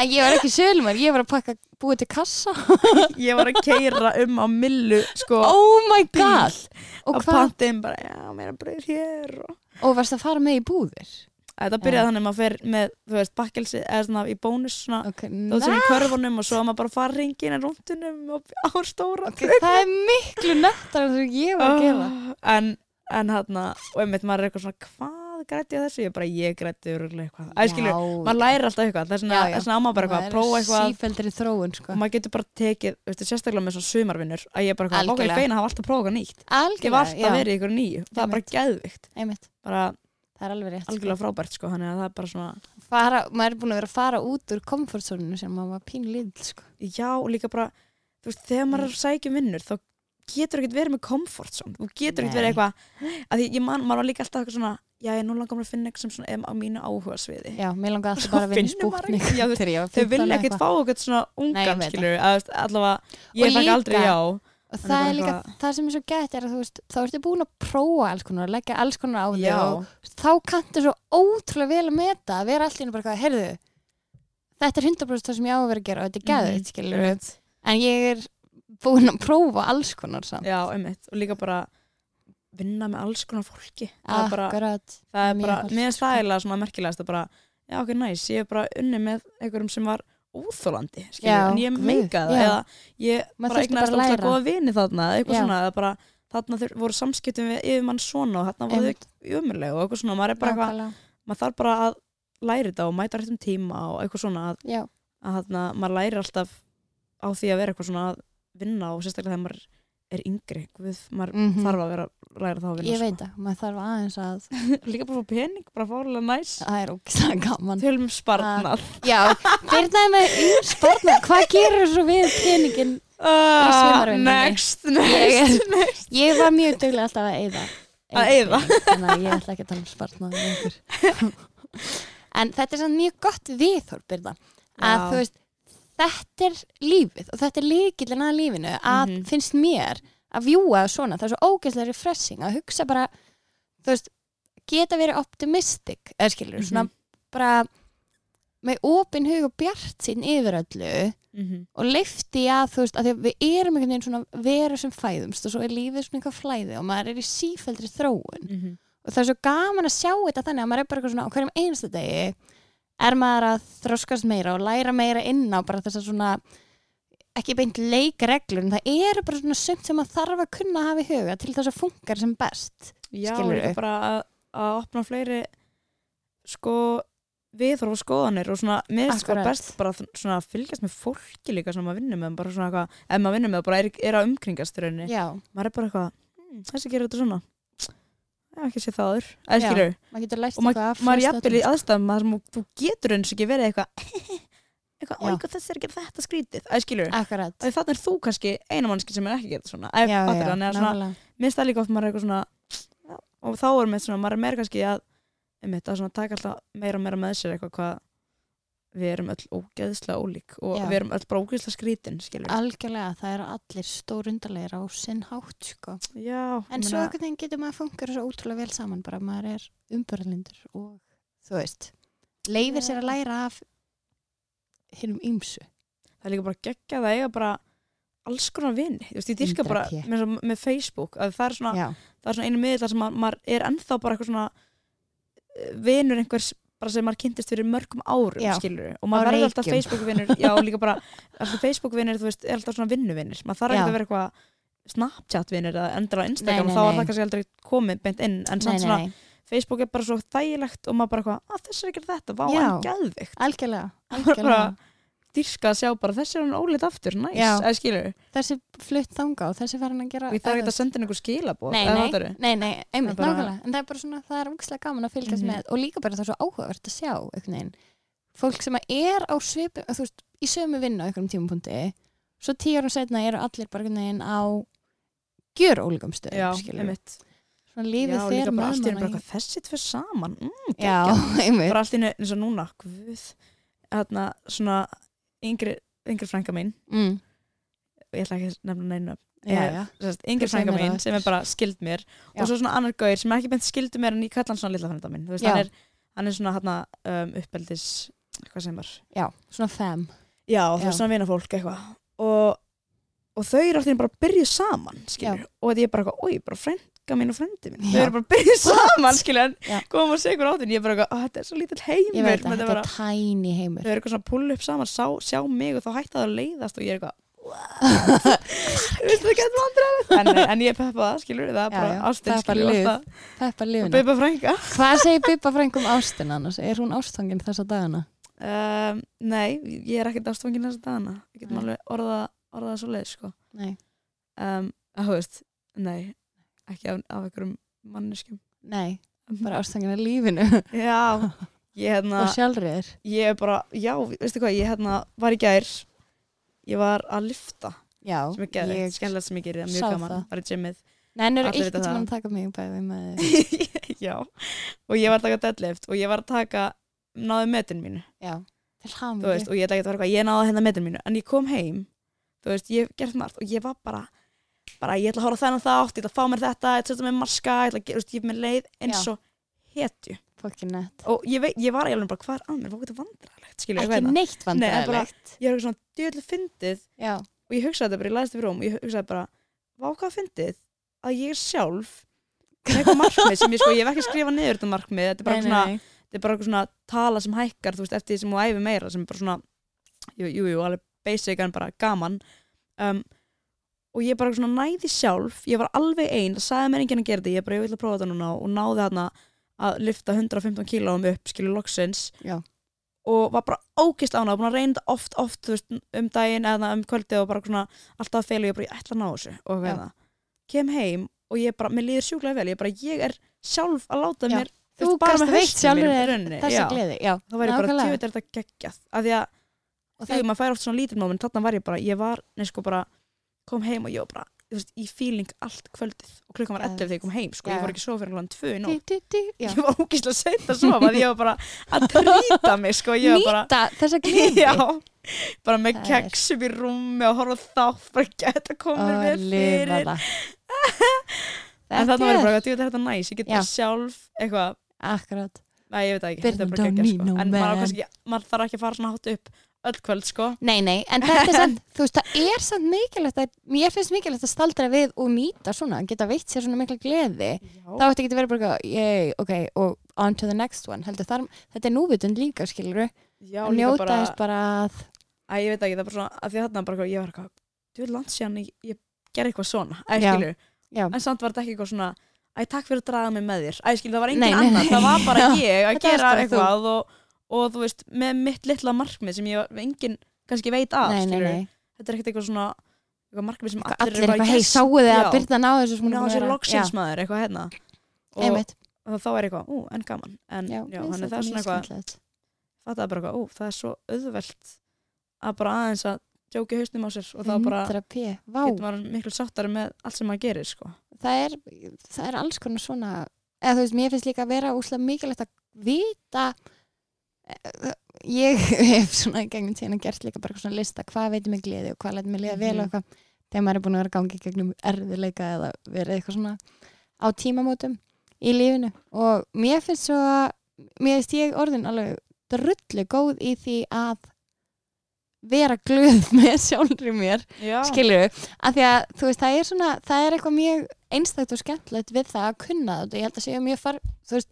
En ég var ekki sölumar, ég var að pakka búið til kassa. Ég var að keira um á millu sko, Oh my bíl. god. Og og hvað, pantin bara, já, mér er brauð hér og og varst að fara með í búðir þetta byrjaði þannig að maður fer með, þú veist, bakkelsi eða svona í bónus svona, Ok, þú veist, í körfunum og svo að maður bara fara ringin en rúndunum og á stóra ok, það er miklu nettar en það ég var að gera. Oh, en, en hérna, og einmitt maður er eitthvað svona, hvað grætti ég þessu? Ég bara, ég grætti örugglega eitthvað, æskilu, maður lærir alltaf eitthvað, já. þess vegna á maður bara eitthvað, að prófa eitthvað. Sífeldri þróun sko. og maður getur bara tekið, veistu, sérstaklega með svona sumarvinnur að ég bara, eitthvað, ok, feina að hafa alltaf prófað nýtt. Ég var alltaf verið ykkur nýju, það er bara einmitt, bara það er alveg rétt sko. algjörlega frábært, sko, þannig að það er bara svona fara, maður er búin að vera að fara út úr komfortzóninu sem maður var pínu lill sko. já, og líka bara, þú veist, þegar maður er að sækja um vinnur, þá getur ekkert verið með comfort zone, þú getur ekkert verið eitthvað að því ég man, maður var líka alltaf eitthvað svona já, ég nú langar mér að finna eitthvað sem svona er á mínu áhuga sviði já, mér langar alltaf bara að vinna maður var þau 15 vilja ekkert fá eitthvað svona ungan, skilur allavega, ég líka- aldrei já og það er líka, eitthvað- það sem er svo gætt er að þú veist, þá ertu búin að prófa alls konar, leggja alls konar á þig og þá kanntu svo ótrúlega vel að meta að vera allir bara, heyrðu þetta er 100% það sem ég á að vera að gera og þetta er gæðið, Mhm, skilur einmitt. en ég er búin að prófa alls konar samt. Já, einmitt, og líka bara vinna með alls konar fólki. Það er bara, Akkurat, það er bara mér stæla svona merkilegast að bara, já ok, næs, ég er bara unni með einhverjum sem var óþólandi en ég meikaði já. eða ég bara eignast að alltaf góða vini þarna eitthvað svona, eða bara þarna þur, voru samskiptum við yfirmann svona og þarna voru þau umurlega og eitthvað svona, maður er bara eitthvað maður þarf bara að læra þetta og mæta réttum tíma og eitthvað svona að, já, að þarna, maður lærir alltaf á því að vera eitthvað svona að vinna og sérstaklega þegar maður er yngri. Guð, maður Mhm. þarf að vera læra þá að vinna ég veit það, maður þarf aðeins að sko. líka bara fá pening, bara fárlega næs. Það er ógislega gaman. Tölum um sparnað já, byrnaði með spartna hvað gerir svo við peningin uh, sumarvinnunni. next, Ég next, er- next ég var mjög duglega alltaf að eyða. Að eyða? þannig að ég ætla ekki að tala um spartna en þetta er samt mjög gott viðhorf Byrna, að þú veist þetta er lífið og þetta er líkillin að lífinu að Mhm. finnst mér að vjúa svona, það er svo ógeðslega refreshing að hugsa bara, þú veist geta verið optimistic eða skilur, svona Mhm. bara með opin hug og bjart sín yfir öllu Mhm. og leifti að þú veist að við erum einhvern veginn svona veru sem fæðumst og svo er lífið svona eitthvað flæði og maður er í sífældri þróun Mhm. og það er svo gaman að sjá þetta þannig að maður er bara svona á hverjum einasta degi er maður að þroskast meira og læra meira inn á bara þess að svona ekki beint leikreglur en það eru bara svona sumt sem maður þarf að kunna að hafa í huga til þess að funkar sem best Já, líka bara að, að opna fleiri sko viðhorf og skoðanir og svona, mér er sko best bara svona að fylgjast með fólki líka sem maður vinnur með, bara svona eitthvað, ef maður vinnur með bara er, er að umkringast rauninni, já, maður er bara eitthvað hm, þessi gerir þetta svona ekki séð það Já. lært og maður, eitthvað af maður er jafnvel í öllum, aðstæðum sem þú getur eins og ekki verið eitthvað eitthvað, Já. oi, þessi er að gera þetta skrítið eða skilur, sko. akkurat þannig þannig er þú kannski eina mannski sem er ekki að þetta svona, já, já, að svona, minnst það líka oft maður er eitthvað svona já, og þá er með svona, maður er meira kannski að einmitt, að svona taka alltaf meira og meira með sér eitthvað hvað við erum öll ógeðslega ólík og Já. við erum öll bara ógeðslega skrítin algjörlega, það eru allir stórundarlegir á sinn hátt sko. já, en svo einhvern veginn getur maður að funka svo ótrúlega vel saman bara maður er umbörlindur og þú veist leifir sér að læra af hinnum ýmsu það er líka bara geggjað að eiga bara alls konar veist, ég dyrka bara 100p. með, með Facebook, að það er svona já, það er svona einu miðl þar sem maður, er ennþá bara eitthvað svona eh, vinur einhvers bara sem maður kynntist fyrir mörgum árum Já. skilur og maður verður alltaf Reykjum. Facebook vinur já líka bara alltaf Facebook vinur þú veist er alltaf svona vinnuvinir maður þarf ekki að vera eitthvað Snapchat vinur eða endur á Instagram Nei, nei, þá nei. það kannski aldrei komið beint inn en samt svona Facebook er bara svo þægilegt og maður bara eitthvað að þessi er ekki þetta, vá gæðvikt algjörlega, algjörlega. Dyrka að sjá bara þessi er hann óleitt aftur, næs, Já. eða skilur þessi flutt þanga og þessi farin að gera og ég þarf ekki að senda einhver skilabóð Nei, nei, nei, einmitt, bara- nákvæmlega. En það er bara svona, það er úkslega gaman að fylgjast Mhm. með og líka bara það er svo áhugavert að sjá veginn, fólk sem er á svipu, þú veist, í sömu vinnu á einhverjum tímapunkti, svo tíu árum setna eru allir bara veginn á gjör ólíkum já, stöðum, skilur svona já, lífið bara mann eitthvað þessi tvö saman mm, já, einmitt. Bara allt í einu eins og núna guð, hérna svona yngri, yngri frænka mín. Mm. og ég ætla ekki að nefna neina yngri frænka mín það. sem er bara skild mér. Já. og svo svona annar gauðir sem er ekki beint skildu mér en ég kalla hann svona lilla frænda mín. Veist, hann, er, hann er svona hérna um, uppeldis hvað sem var já, svona fem. Já, þú Já. veist svona vinafólk eitthvað. Og, og þau eru alltaf bara að byrja saman og þetta er bara eitthvað, oi, bara frænka mín og frændi mín, þau eru bara byrja saman skilur, Já. koma og segja ykkur áttin ég er bara eitthvað, "Á, þetta er svo lítill heimur. Ég veit að Þetta er tæni heimur. Þau eru eitthvað svona að pulla upp saman, sá, sjá mig og þá hætti það að leiðast og ég er eitthvað getur vandræðilegt en, en ég peppa það, skilur það er bara já, ástin, það bara skilur og beipa frænga hvað segir Bibba frengum ástin annars? er hún ástfangin þessa dagana? um, nei, ég er ekkert ástfangin þessa dagana. Við getum alveg orðað orða svo leið sko. um, að þú veist, nei ekki af, af einhverjum manneskjum. Nei, bara ástfangin af lífinu. Já, ég hérna og sjálfriður. Ég er bara, já, veistu hvað, ég hérna var í gær ég var að lifta já, geðveikt, skemmtilegt sem ég það er sá mjög gaman það. bara í gymmið Nei, en eru Allir eitthvað vita sem það. hann að taka mig bæði með já, og ég var að taka deadlift og ég var að taka náðu metin mínu, Já, til þú hamingju veist, og ég ætla ekki að vera eitthvað, ég náðu hérna metin mínu, en ég kom heim þú veist, ég hef gert margt og ég var bara bara, ég ætla að hóra þennan þátt, ég ætla að fá mér þetta ég ætla að setja mér marska, ég ætla að gera, hef mér leið eins og hetju. Og ég, veit, ég var eiginlega bara, hvað er að mér, hvað skilur, ég Ekki það, neitt vandræðilegt ég er eitthvað svona djöðlega fyndið Já, og ég hugsaði þetta bara, ég læðist þetta fyrir rúm og ég hugsaði bara, vá hvað fyndið að ég er sjálf með eitthvað markmið sem ég sko, ég hef ekki skrifað niður þetta markmið, þetta er bara nei, svona nei, þetta er bara svona tala sem hækkar þú veist, eftir því sem þú æfi meira sem er bara svona jú, jú, jú alveg basic en bara gaman. Um, og ég bara svona næði sjálf ég var alveg ein, það sagði mér enginn að gera þetta ég bara, ég vil að prófa þetta núna. Og náði þarna að lyfta 115 kílóum upp skilur loksins. Já. og var bara ógist ánað, búin að reyna þetta oft, oft veist, um daginn eða um kvöldið og bara svona alltaf að feila og ég bara, ég ætla að ná þessu. Og hérna, kem heim og ég bara, mér líður sjúklega vel, ég bara, ég er sjálf að láta Já. mér Þú veist, bara með rauninni, þessa já. gleði. Já, þá ég bara, tjóðið er þetta geggjað af því að það- maður fær oft svona lítil moment þarna var ég bara, ég var, nei sko bara kom heim og ég var bara, veist, í feeling allt kvöldið. Og klukkan var 11 þegar ég kom heim sko, ég fór ekki svo fyrir hlann 2 í nótt. ég var ógíslega seint að sofa því ég var bara að trýta mig sko, bara Nýta þessa já, bara með Það keks upp í rúmi og horfa á þátt, bara geta komið lifa fyrir. það. En þarna var ég bara, djú, þetta er þetta næs, ég get Já. sjálf eitthvað, Nei, ég veit það ekki, Burn þetta er bara me, sko. En maður, kannski, maður þarf ekki að fara svona hátt upp öll kvöld sko. Nei, nei, en þetta er samt, þú veist, það er samt mikilvægt að, mér finnst mikilvægt að staldra við og nýta svona, geta veitt sér svona mikla gleði. Þá ætti ekki að vera bara, yay, ok, og on to the next one, heldur þar, þetta er núvitund líka, skilur Já, að líka njóta bara, þess bara að, Æ, ég veit ekki, það er bara svona, að því að þarna bara, ég var eitthvað, þú langt síðan ég, ég gerði eitthvað svona, æ, Já. skilur, já, en samt var þetta ekki eitthvað svona, æ, takk fyrir að draga mig með þér, æ, skilur, það var engin Nei, nei, annar, nei. það var bara ég að gera eitthvað og, og þú veist, með mitt litla markmið sem ég engin kannski veit af nei, nei, nei. þetta er ekkert eitthvað svona eitthvað markmið sem allir, allir eru bara, hei, sáu þið að byrna á þessu ná er búin að sér vera- loksins Já, maður, eitthvað hérna. Og, og þá er eitthvað, ú, en gaman. En Já, já, þannig það er svona eitthvað skemmtilegt. fattaði bara eitthvað, ú, það er svo auðvelt að bara aðeins að djóki hausnum á sér og þá bara 100p, vá, getur maður miklu sáttari með allt sem maður gerir sko. það er, það er alls konar svona eða þú veist, mér finnst líka að vera úslega mikilvægt að vita ég hef svona í gegnum tíðan gert líka bara svona lista hvað veitir mig gleði og hvað lætur mig liða vel og Mhm. eitthvað. Þegar maður er búin að vera að gangi gegnum erfiðleika eða verið eitthvað svona á tímamótum í lífinu. Og mér finnst svo að mér finnst ég orðin alveg drullu góð í því að vera glöð með sjálfri mér við, af því að þú veist, það er svona, það er eitthvað mjög einstækt og skemmtilegt við það að kunna þetta. Ég held að séu mjög far, þú veist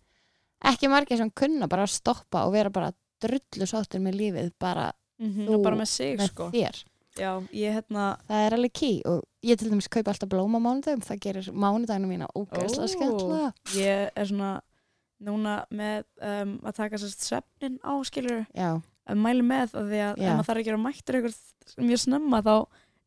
ekki margir sem kunna bara að stoppa og vera bara drullu sáttur með lífið bara mm þú bara með sig með sko. þér. Já, ég hérna það er alveg key og ég til dæmis kaupa alltaf blóma mánudagum, það gerir mánudaginu mína ógæslega Ó. skemmtilega. ég er svona núna með um, að taka sérst svefnin á skilur að mæli með að því að maður þarf að gera mættur ykkur mjög snemma þá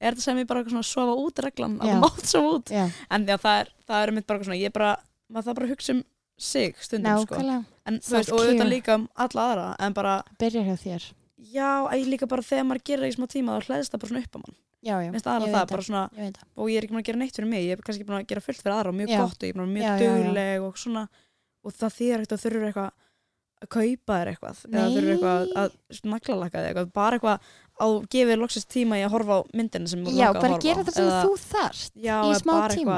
er þetta sem ég bara svona að sofa út reglan að mátt sofa út. Já, en því að það er, það er mitt bara svona ég bara, maður þarf bara að hugsa um sig stundum sko nákvæmlega en veist, og auðvitað líka um alla aðra en bara, byrjar hjá þér já, ég líka bara þegar maður gerir það í smá tíma þá hlæðist það bara svona upp á mann já, já, minnst ég það, bara svona ég það og ég er ekki búin að gera neitt fyrir mig, ég er kannski búin að gera fullt fyrir aðra og mjög Já. gott og ég er búin að vera mjög Já, já, já. dugleg og svona og það þýðir ekkert að þurfur eitthvað að kaupa þér eitthvað eða Nei. þurfur eitthvað að, að naglalaka þig eitthvað, bara eitthvað á gefið loksist tíma í að horfa á myndina sem þú já, langar að bara horfa gera á. það sem Eða- þú þarft já, í eða smá bara tíma.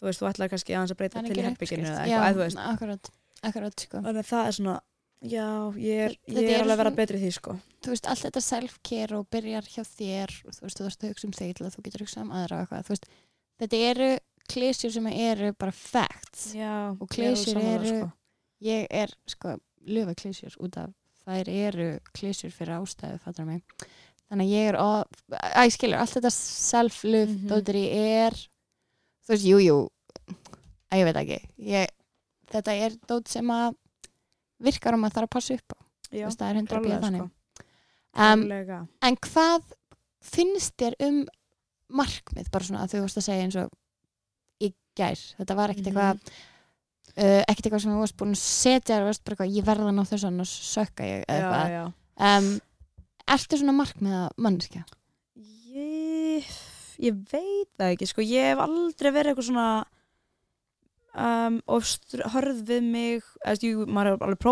Þú veist, þú ætlaði kannski aðeins að breyta til í er herbygginu eða eitthvað, eða þú veist. akkurat, akkurat sko. þannig að það er svona já, ég er, ég er er alveg að vera betri í því sko. Þú veist, allt þetta self-care og byrjar hjá þér og þú veist, þú veist að hugsa um þig til að þú getur hugsa um aðra og eitthvað, þú veist, þetta eru klísjur sem eru bara facts. Já, Og sammála, eru- sko. ég er, sko, löfa klísjur út af þær eru klísjur fyrir ástæðu, fattar mig. Þannig að ég er, að ég skilur allt þetta self-love, ég er þú veist, jú, jú að ég veit ekki ég, þetta er dót sem að virkar um að það að passa upp á já, veist, það er 100 klárlega, bíða þannig sko. um. En hvað finnst þér um markmið, bara svona að þú varst að segja eins og í gær, þetta var ekkert Mhm. eitthvað uh, ekkert eitthvað sem þú varst búin að setja þér, varst bara eitthvað, ég verða ná þess að sökka ég eitthvað um, Ertu svona markmiða mannskja? Ég, ég veit það ekki, sko, ég hef aldrei verið eitthvað svona um, og hörð við mig, eða, jú, maður hefur alveg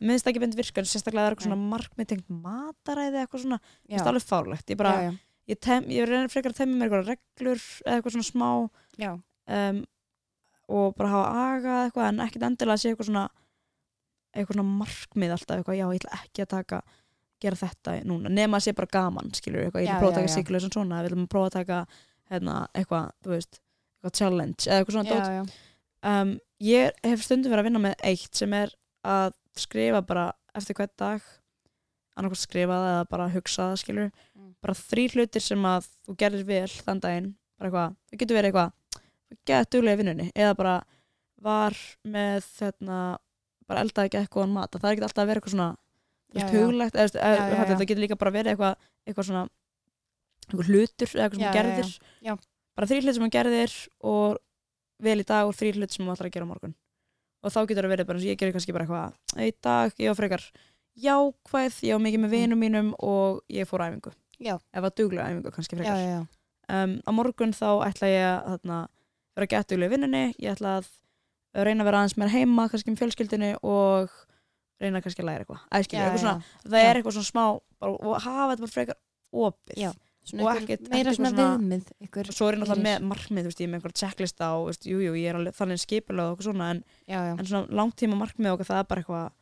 finnst það ekki beint virka, en sérstaklega það er eitthvað svona markmið tengt mataræði, eitthvað svona, Já, það alveg fárlegt, ég bara, já, ég, tem, ég reynir frekar að temja mér eitthvað reglur, eða eitthvað svona smá, já, um, og bara hafa aga eða eitthvað, en ekkert endilega að sé eitthvað svona, eitthvað svona markmið alltaf, eitthvað, já, ég ætla ekki að taka, gera þetta núna, nema að sé bara gaman, skilur, eitthvað, ég vil prófa að taka siglu sem svona, við viljum prófa að taka, hérna, eitthvað, þú veist, eitthvað challenge, eða eitthvað svona já, já. Um, ég hef stundum verið að vinna með eitt sem er að skrifa bara eftir hvern dag, annarkoð skrifa það eða bara hugsa það, skilur, Mm. bara þrý hlutir sem að þú gerir vel þann daginn, bara eitthvað, það getur verið eitthvað, gett duglega í vinnunni, eða bara var með hérna, bara eldaði ekki eitthvað mat, það er ekki alltaf að vera eitthvað svona huglegt, það getur líka bara verið eitthvað, eitthvað svona eitthvað hlutur, eða eitthvað sem já, gerðir já. Bara þrý hlutir sem þú gerðir og vel í dag og þrý hlutir sem þú ætlar að gera á morgun og þá getur það verið bara eins og ég gerir kannski bara eitthvað í dag, ég var frekar jákvæð, ég var mikið með Mm. vinum mínum og ég fór á æfingu Já. eða duglega æfingu kannski frekar já, já. um, á morgun þá ætla ég að þarna, vera gett duglega í vinnunni ég ætla að reyna að vera aðeins meira heima kannski um fjölskyldinni og reyna kannski að læra eitthvað. Það Já. er eitthvað svona smá bara, og hafa þetta bara frekar opið. Já. Svona Og ekkert- meira svona viðmið og svo er ég náttúrulega með markmið, veist, er með einhver checklista og, veist, jú, jú, ég er alveg þannig skipulega og eitthvað svona, en, já, en svona langtíma markmið og það er bara eitthvað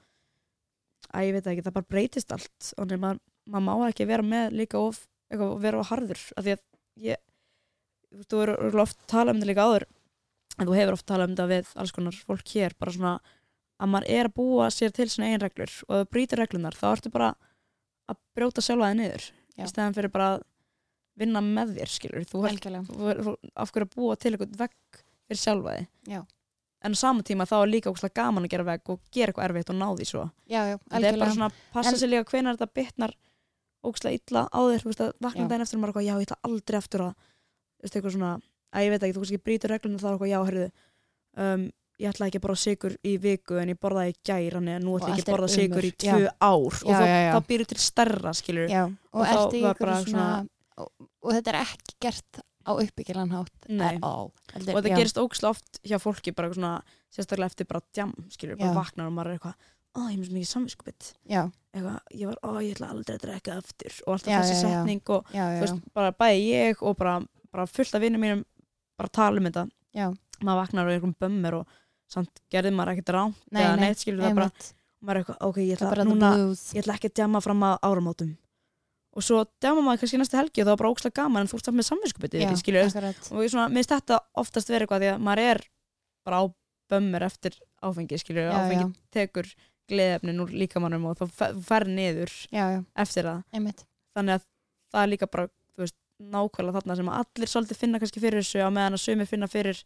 að ég veit ekki, það bara breytist allt. Og maður, maður má ekki vera með líka of, eitthvað, og vera of harður. Af því að ég þú veist, þú eru oft talað um þetta líka áður en þú hefur oft talað um þetta við alls konar fólk hér, bara svona að maður er að búa sér til svona eigin reglur og ef þú brýtir reglunar, þá ertu bara að brjóta sjálfa þig niður Já. í stæðan fyrir bara að vinna með þér skilur, þú, þú af hverju að búa til eitthvað vegg fyrir sjálfa þig? Já. en á sama tíma þá er líka ókslega gaman að gera veg og gera eitthvað erfitt og ná því svo. Já, já, þetta er bara svona, passa En- sér líka hvenar þetta bitnar ókslega illa á þér þú veist að vakna daginn eftir og maður er eitthvað, já ég ætla aldrei aftur að eitthvað svona, að ég veit ekki, þú veist ekki brýtur reglunum þá er eitthvað, já herðu um, ég ætla ekki að borða sigur í viku en ég borðaði í gær, þannig að nú Og ætla ég ekki að borða sigur í tvö ár. Og þá, þá býrur til stærra og, Og og, og þetta er ekki gert á uppbyggilan hátt Nei. at all. Heldur, og þetta gerist ókslega oft hjá fólki bara svona, sérstaklega eftir bara djam skilur, bara vaknar og maður er eitthvað ó, ég er svo mikið eitthvað, ég var, ó, ég ætla aldrei að drekka aftur. Og alltaf Já, þessi já, setning og já, já, veist, bara bæði ég og bara, bara fullt af vinnum mínum bara tala um þetta. Maður vaknar og er einhverjum bömmur og samt gerði maður ekkert rámt eða nei, neitt skilur það bara, einmitt. maður er eitthvað, ok, ég Það ætla, núna, ég ætla ekki að djama fram að áramótum. Og svo djama maður kannski næstu helgi og það var bara ókslega gaman en þú ert samt með samvinskupið og ég svona, minnst þetta oftast verið eitthvað því að maður er bara á bömmur eftir áfengi skilur, Já, áfengi já. tekur gleðefnin úr líkamannum og þá fer- niður já, já, eftir það. Einmitt. Þannig að það er líka bara þú veist, nákvæmlega þarna sem allir svolítið finna kannski fyrir þessu á meðan að sumi finna fyrir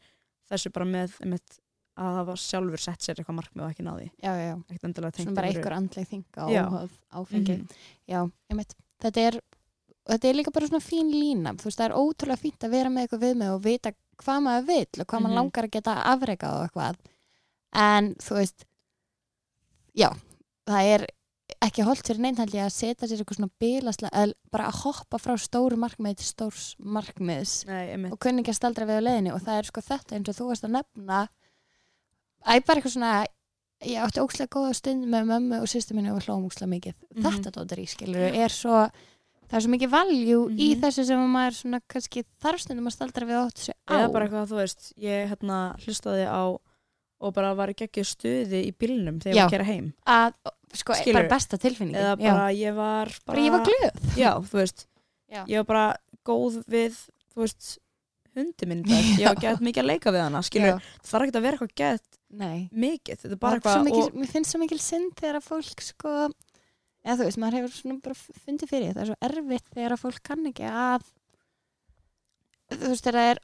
þessu bara með einmitt, að hafa sjálfur sett sér eitthvað markmið og ekki náði ekkert endilega tengt bara einhver andleg þinga og áfengi. Mhm. já, einmitt, þetta er þetta er líka bara svona fín lína. Þú veist, það er ótrúlega fínt að vera með eitthvað við með og vita hvað maður vill og hvað Mhm. maður langar að geta afrekað og eitthvað. En þú veist já, það er ekki holdt held ég að setja sér eitthvað svona bilaslega, eða bara að hoppa frá stóru markmið til stórs markmiðs Nei, og kunni ekki að staldra við á leiðinni. Og það er sko þetta eins og þú varst að nefna ég bara eitthvað svona ég átti ókslega góða stund með mömmu og sýstu minni og við hlóum ókslega mikið Mhm. þetta dóttir í skilur er svo það er svo mikið valjú í Mhm. þessu sem maður svona kannski þarf stundum að staldra við átt sig á eða bara eitthvað þú veist ég hérna hlustaði á og bara var í geggju stuði í bílnum þegar ég Já. var að kera heim að sko, Skilurðu? bara besta tilfinningi eða já. bara ég var bara, bara ég var glöð já, þú veist, Já. ég var bara góð við, þú veist hundi minn, dag. ég var gett mikið að leika við hana skilur, það þarf ekki að vera eitthvað gett mikið, þetta er bara eitthvað mikil, og, mér finnst svo mikil synd þegar að fólk sko eða þú veist, maður hefur svona bara fundið fyrir það er svo erfitt þegar að fólk kann ekki að þú veist, það er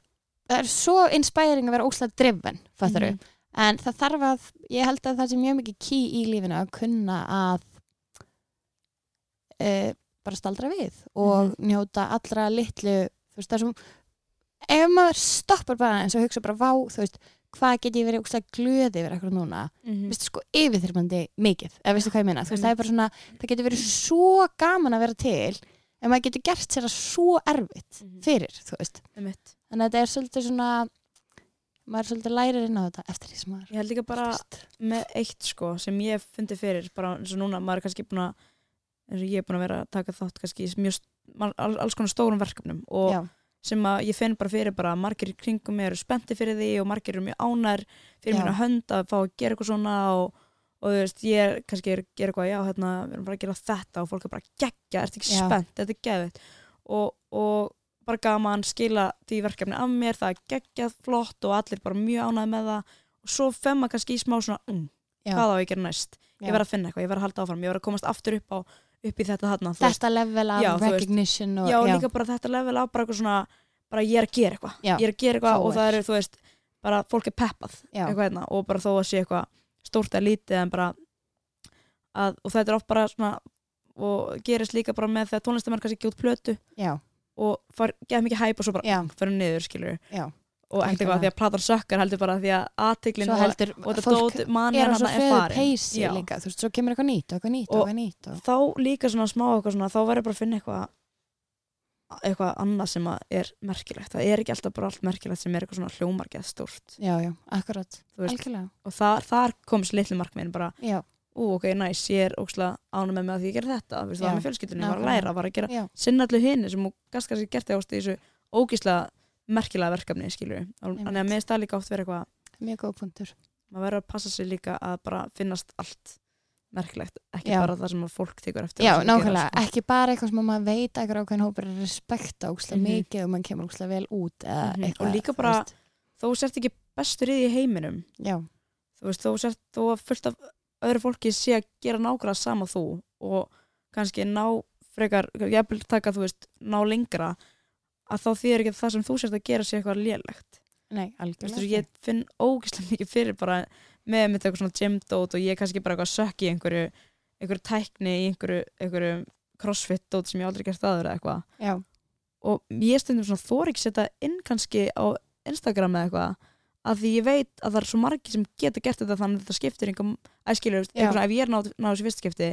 það er svo inspiring að vera óslega driven fattar Mhm. en það þarf að ég held að það sé mjög mikið key í lífinu að kunna að e, bara staldra við og Mhm. njóta allra litlu þú veist, það er svo ef maður stoppar bara eins og hugsa bara vá, þú veist, hvað get ég verið óslega glöði yfir eitthvað núna Mhm. veistu sko yfirþyrmandi mikið eða veistu hvað ég meina, þú veist það er bara svona það getur verið svo gaman að vera til en maður getur gert sér það svo erfitt Mhm. fyrir, þú veist þannig að þetta er svolítið svona maður er svolítið lærir inn á þetta eftir því sem maður ég held líka bara Veist. með eitt sko sem ég hef fundið fyrir bara eins og núna, maður er kannski búin að eins og ég er búin að vera að taka þátt kannski í mjög, all- alls konar stórum verkefnum og já, sem að ég finn bara fyrir bara að margir kringum mig eru spennti fyrir því og margir eru mjög ánær fyrir Já. mínu hönd að fá að gera eitthvað svona og, og þú veist, ég er kannski er, gera eitthvað, já, hérna, við erum bara að gera þetta og fólk er bara geggja, ertu ekki Já. spennt, þetta er geðvitt og, og bara gaman skila því verkefni af mér, það er geggjað flott og allir bara mjög ánæði með það og svo fem maður kannski í smá svona já, hvað á ég að gera næst, já. ég verð að finna eitthvað ég verð að halda áfram, ég verð að komast aftur upp á upp í þetta þarna, þetta level af Já, recognition og, já, líka bara þetta level á bara eitthvað svona bara ég er að gera eitthvað, ég er að gera eitthvað og það er, þú veist, bara fólk er peppað eitthvað hérna og bara þó að sé eitthvað stórt eða lítið en bara að, og þetta er oft bara svona og gerist líka bara með þegar tónlistamenn kannski ekki út plötu já, og far, geða mikið hæp og svo bara fyrir niður, skilur já, og ekkert eitthvað því að platan sökkar heldur bara því að aðtiklin svo og, þetta dót manni er á hann er hröðu farin þú veist, svo kemur eitthvað nýtt eitthvað nýtt og Og- eitthvað nýtt og, þá líka svona smá eitthvað svona þá verður bara að finna eitthvað eitthvað annað sem er merkilegt. Það er ekki alltaf bara allt merkilegt sem er eitthvað svona hljómargeð stórt. Já, já, akkurat algjörlega, og þar, þar komst litlu markmiðin bara, já, ú ok, næs, ég er ókslega ánum með mig að því ég gerði þetta, þú veist, það var með fjölskyldunni, ég var að læra, var að gera já, sinna allir hinn sem þú gast kannski gert þessu ógíslega merkilega verkefni, skilur Einmitt. þannig að mér stað líka oft verið eitthvað mjög góð punktur maður verður að passa sig líka að bara finnast allt merkilegt, ekki Já. bara það sem fólk tekur eftir Já, og nákvæmlega, sko. ekki bara eitthvað sem að maður veit að eitthvað ákveðin hópur er respekta ókslega Mhm. mikið og maður kemur ókslega vel út Mhm, og eitthvað, líka þú bara- veist. þú sért ekki bestur í því heiminum Já, þú veist, þó sért að fullt af öðru fólki sé að gera nákvæmlega sama þú og kannski ná frekar, ég vil taka, þú veist, ná lengra að þá þýðir ekki að það sem þú sért að gera sé eitthvað lélegt. Nei, algjörlega ég finn ógeðslega mikið fyrir bara með mitt eitthvað svona gymdót og ég er kannski bara eitthvað sökk í einhverju einhverju tækni í einhverju, einhverju crossfit dót sem ég aldrei gert aður eða eitthvað. Já, og ég stundum svona þór ekki setja inn kannski á Instagram eða eitthvað að því ég veit að það er svo margir sem geta gert þetta þannig að þetta skiptir einhverjum æskilur, Já. ef ég er náð, náð þessu fyrst skipti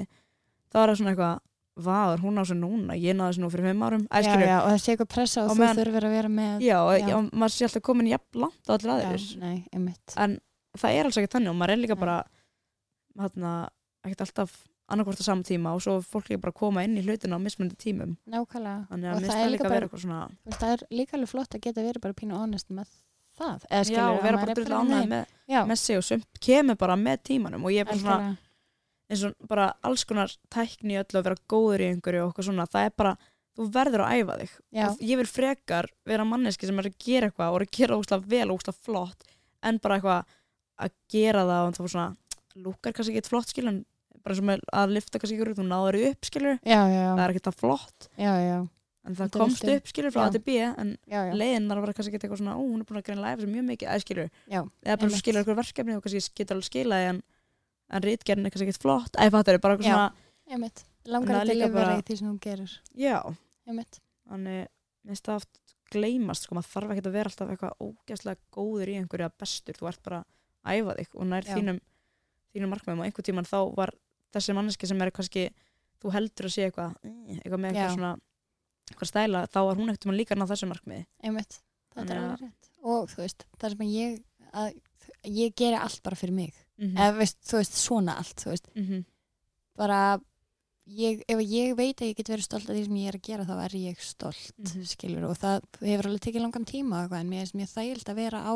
þá er það svona eitthvað Er hún á þessu núna, ég náði þessu nú fyrir fimm árum já, já, og það sé eitthvað pressa og Og þú þurfir að vera með já, Já. og maður sé alltaf komin jafn langt á allir já einmitt. En það er alls ekki þannig og maður er líka Nei. bara hérna, ekkert alltaf annarkvort á saman tíma og svo fólk líka bara koma inn í hlutina á mismunandi tímum. Nákvæmlega. Þannig að mér það er líka bara vera eitthvað svona það er líka alveg flott að geta verið bara pínu honest með það eða já, skilur og vera bara drull ánægð með, já, með sig og kemur bara með tímanum og ég er bara svona. Eins og bara alls konar tækni öllu að vera góður í einhverju og eitthvað svona það er bara, þú verður að æfa þig. Já, og ég vil frekar vera manneski sem er að gera eitthvað og er að gera óslega vel og óslega flott en bara eitthvað að gera það og var svona lúkar kannski ekki eitt flott skil en bara eins og með að lifta kannski ykkur þú náður upp skilur. Já, já, það er ekki það flott. Já, já, en það komst viltu- upp skilur frá já. A til B en leiðin var kannski ekki eitthvað svona ó hún er búin að greina læfa sem mjög mikið eða skilur. Eða bara skilur ykkur verkefni og kannski getur alveg skilaði en, en rítgerðin er kannski ekkert flott. Eða fattar bara eitthvað svona einmitt. Langar er að delivera bara- í því sem þú gerir. Já. Einmitt, þannig minnst það oft gleymast sko, maður þarf ekki að vera alltaf eitthvað ógæslega góður í einhverju að bestur, þú ert bara að æfa þig og nær Já. þínum, þínum markmiðum. Og einhver tíman þá var þessi manneski sem er kannski, þú heldur að sé eitthvað eh, eitthvað með eitthvað Já. svona eitthvað stæla, þá var hún ekkert mann líka ná þessu markmiði. Einmitt. Þetta er alveg rétt. Og þú veist, það sem ég að, ég geri allt bara fyrir mig mm eða veist, þú veist, svona allt þú veist, -hmm. bara ég, ef ég veit að ég get verið stolt af því sem ég er að gera þá er ég stolt Mhm. skilur og það hefur alveg tekið langan tíma eitthvað, en mér er mjög þægild að vera á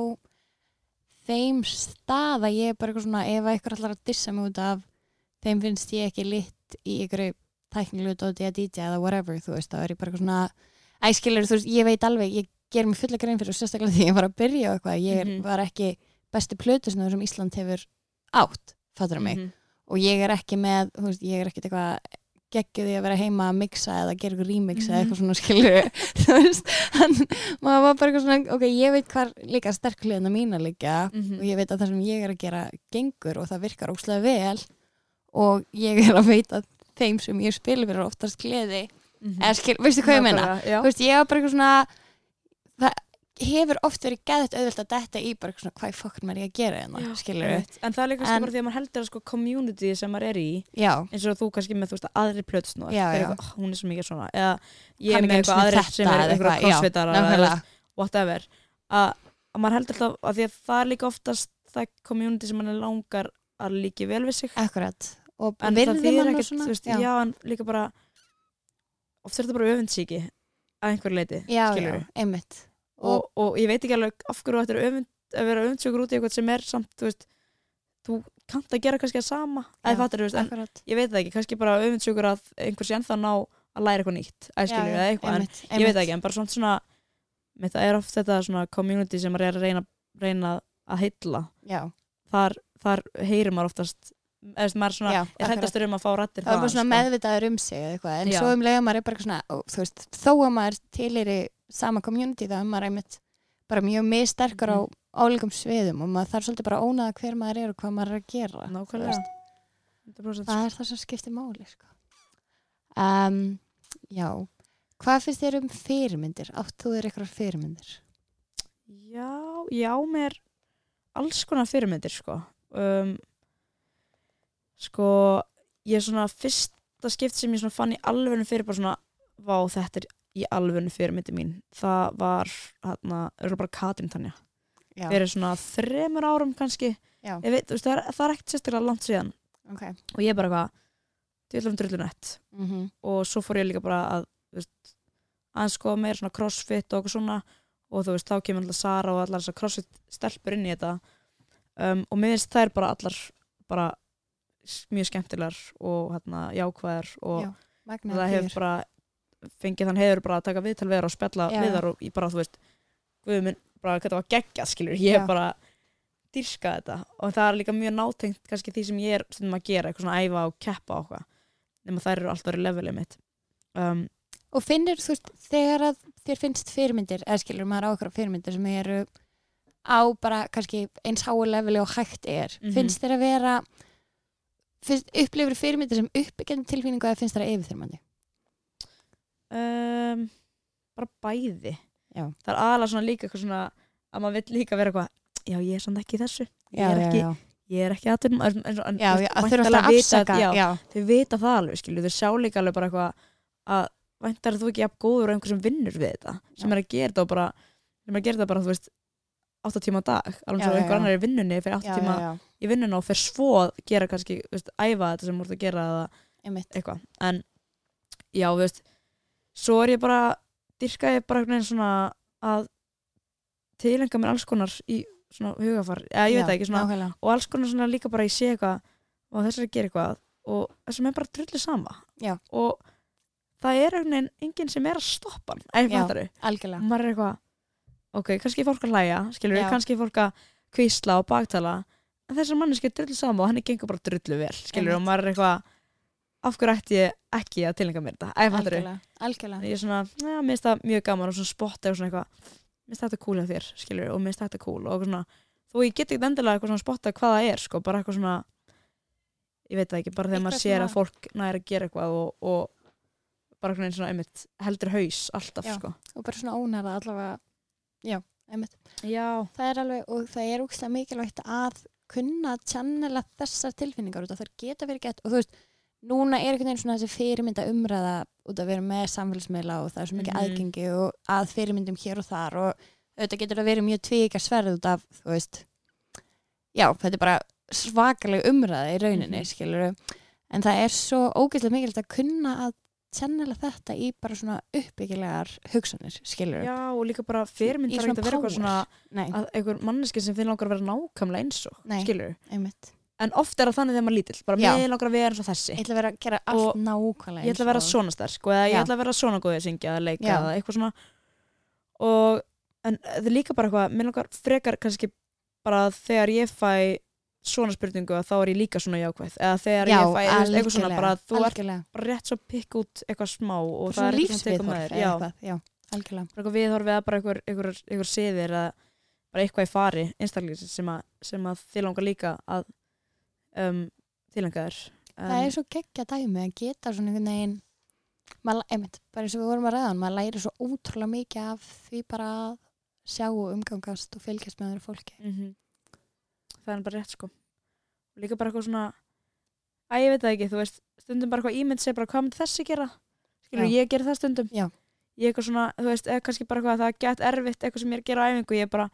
þeim stað að ég er bara eitthvað svona ef eitthvað allar að dissa mig út af þeim finnst ég ekki lit í einhverju tæknilu dóti að DJ eða whatever þú veist, þá er ég bara eitthvað svona æskilur, þú veist, ég veit alveg, ég ger mér fulla grein fyrir og sérstaklega því ég var að byrja og eitthvað ég Mhm. var ekki besti plötusnöður sem Ísland hefur átt, fattur mig Mhm. og ég er ekki með, þú veist, ég er ekkit eitthvað geggið því að vera heima að mixa eða gera eitthvað remix eða Mhm. eitthvað svona skilur þú veist, hann, maður var bara eitthvað svona ok, ég veit hvar líka sterk hliðina mína líka Mhm. og ég veit að það sem ég er að gera gengur og það virkar óslega vel og ég er að veita þeim sem ég spila fyrir oftast gleði Mhm. eða skil, veistu hvað ég já. Þú veist, ég var bara eitthvað svona það hefur oft verið geðið auðvelt að detta í bara svona hvað í fokkin maður ég að gera hérna, Já, skilur einmitt. en það er líka en, bara því að maður heldur að sko community sem maður er í já, eins og þú kannski með þú veist aðri plötsnúar. Já, já. hún er svo mikið svona. Eða ég er með eitthvað aðri sem er eitthvað já, crossfitar eða whatever. Að, að maður heldur alltaf að því að það er líka oftast það community sem mann langar að líki vel við sig. Akkurat. Og virði ekkert, svona veist, já. en líka bara oft er þetta bara öfundsíki að einhver leiti, já, já, skilur einmitt og, og ég veit ekki alveg af hverju þetta er að vera öfundsjókur út í eitthvað sem er samt, þú veist þú kannt að gera kannski að sama. Já, þú veist, en ég veit það ekki, kannski bara öfundsjókur að einhver sé ennþá ná að læra eitthvað nýtt æskilur, eða eitthvað, en einmitt, ég veit það ekki, en bara svona, svona með það er oft þetta svona community sem maður er að reyna, reyna að heilla. Þar, þar heyrir maður oftast eða maður svona, já, er hættastur um að fá rættir það er bara svona sko. meðvitaður um sig eitthvað, en Já. svo um leiðum maður er bara svona þú veist, þó að maður tilheyri sama community þá er maður einmitt bara mjög missterkur Mhm. á álíkum sviðum og maður þarf svolítið bara að ónaða hver maður er og hvað maður er að gera nákvæmlega veist. 100% það er það sem skiptir máli sko. um, já hvað finnst þér um fyrirmyndir átt þú þér eitthvað fyrirmyndir Já, já, mér alls konar fyrirmyndir sko um, sko ég er svona fyrsta skipt sem ég fann í alvegnu fyrir bara svona vá þetta er í alvegnu fyrirmyndi mín. Það var hérna, bara Katrin Tanja. Já, fyrir svona þremur árum kannski. Veit, veist, það er, það er ekkert sérstaklega langt síðan. Ok. Og ég er bara eitthvað dvillum drullunett mm og svo fór ég líka bara að veist, aðeins sko meira svona crossfit og okkur svona. Og þú veist, þá kemur alltaf Sara og allar þessar crossfit stelpur inn í þetta. Um, og mér finnst þær bara allar bara mjög skemmtilegar og hérna jákvæðar og Já, það hefur bara fengið þann hefur bara að taka viðtal við og spjalla Já. við þær og ég bara, þú veist guð minn, bara hvað það var geggjað skilur ég Já. bara dyrkað þetta og það er líka mjög nátengt kannski því sem ég er stundum að gera, eitthvað svona æfa og keppa og eitthvað nema þær eru alltaf í levelið mitt um, Og finnir þú veist, þegar að þér finnst fyrirmyndir, eða skilur maður á okkur fyrirmyndir sem eru á bara kannski eins háu leveli og hægt er Mhm. finnst þér að vera upplifur fyrirmyndir sem uppbyggjandi tilfinningu eða finnst þér að yfirþyrmandi? Um, bara bæði. Já. það er aðalega svona líka eitthvað svona að maður vill líka vera eitthvað já ég er samt ekki þessu. Ég er ekki, já, ég er ekki veist, að þurfa alltaf að afsaka þau vita það alveg skilju, þau sjá líka alveg bara eitthvað að væntar þú ekki jafn góður og einhver sem vinnur við þetta sem er að gera þetta og bara sem er að gera þetta bara þú veist 8 tíma dag alveg Já, svo já, einhver já. annar í vinnunni fyrir 8 já, tíma já, já, í vinnunna og fer svo að gera kannski veist, æfa þetta sem þú ert að gera eða eitthvað en já, þú veist svo er ég bara, dyrka ég bara einhvern veginn svona að tilenga mér alls konar í svona hugafar, eða ég veit það ekki svona nákvæmlega. og alls konar svona líka bara ég sé eitthvað og þess að gera eitthvað og þessum er bara drullu sama Já. og það er einhvern veginn enginn sem er að stoppa hann, Já. fattar og maður er eitthvað ok, kannski fólk að hlæja, skilur við, kannski fólk að kvísla og baktala. En þessar manneski er drullu sama og henni gengur bara drullu vel skilur við, og maður er eitthvað af hverju ætti ég ekki að tilenga mér þetta? Eða fattar algjörlega, algjörlega. ég er svona, mér finnst það mjög gaman og svona spotta og svona eitthvað mér finnst þetta cool hjá þér, skilur og mér finnst þetta cool og svona, þó ég get ekki endilega eitthvað svona spotta hvað það er, sko, bara eitthvað svona ég veit það ekki, bara þegar maður sér að fólk næri að gera eitthvað og, og bara svona einmitt heldur haus alltaf, Já. sko. og bara svona ónæra allavega já, einmitt já, það er alveg, og það er úkslega mikilvægt að kunna channela þessar tilfinningar út af það geta verið gett og þú veist, núna er einhvern veginn svona þessi fyrirmynda umræða út af að vera með samfélagsmiðla og það er svo mikið Mhm. aðgengi og að fyrirmyndum hér og þar og auðvitað getur það verið mjög tvíkar sverð út af, þú veist já, þetta er bara svakaleg umræða í rauninni, Mhm. skilur en það er svo ógeðslega mikilvægt að kunna að channela þetta í bara svona uppbyggilegar hugsanir, skilur já, og líka bara fyrirmynd þarf ekki að vera eitthvað svona Nei, að einhver manneski sem finn langar að vera nákvæmlega eins og einmitt. En oft er það þannig þegar maður lítill, bara Já. mér langar að vera eins og þessi. Ég ætla að vera að gera allt Og nákvæmlega ég ætla að vera eins og- svona sterk og eða ég ætla að vera svona góð að syngja eða leika eða eitthvað svona. Og en það er líka bara eitthvað mér langar frekar kannski bara að þegar ég fæ svona spurningu að þá er ég líka svona jákvæð. Eða þegar Já, ég fæ eitthvað svona bara að þú ert algjörlega. bara rétt svo pikk út eitthvað smá og það er eitthvað tekur með þér já, algjörlega. Eitthvað viðhorfið eða bara einhver, siðir eða bara eitthvað í fari einstaklega sem, að- sem að þið langar líka að um, tilhenga þér Það er svo geggja dæmi að geta svona einhvern veginn maður, einmitt, bara eins og við vorum að ræða maður læri svo ótrúlega mikið af því bara að sjá og umgangast og fylgjast með öðru fólki. Mm það er bara rétt sko og líka bara eitthvað svona að ég veit það ekki, þú veist, stundum bara eitthvað ímynd segir bara hvað myndi þessi gera skilur, Já. ég gerir það stundum Já. ég eitthvað svona, þú veist, eða kannski bara eitthvað það er gett erfitt, eitthvað sem ég er að gera á æfingu ég er bara,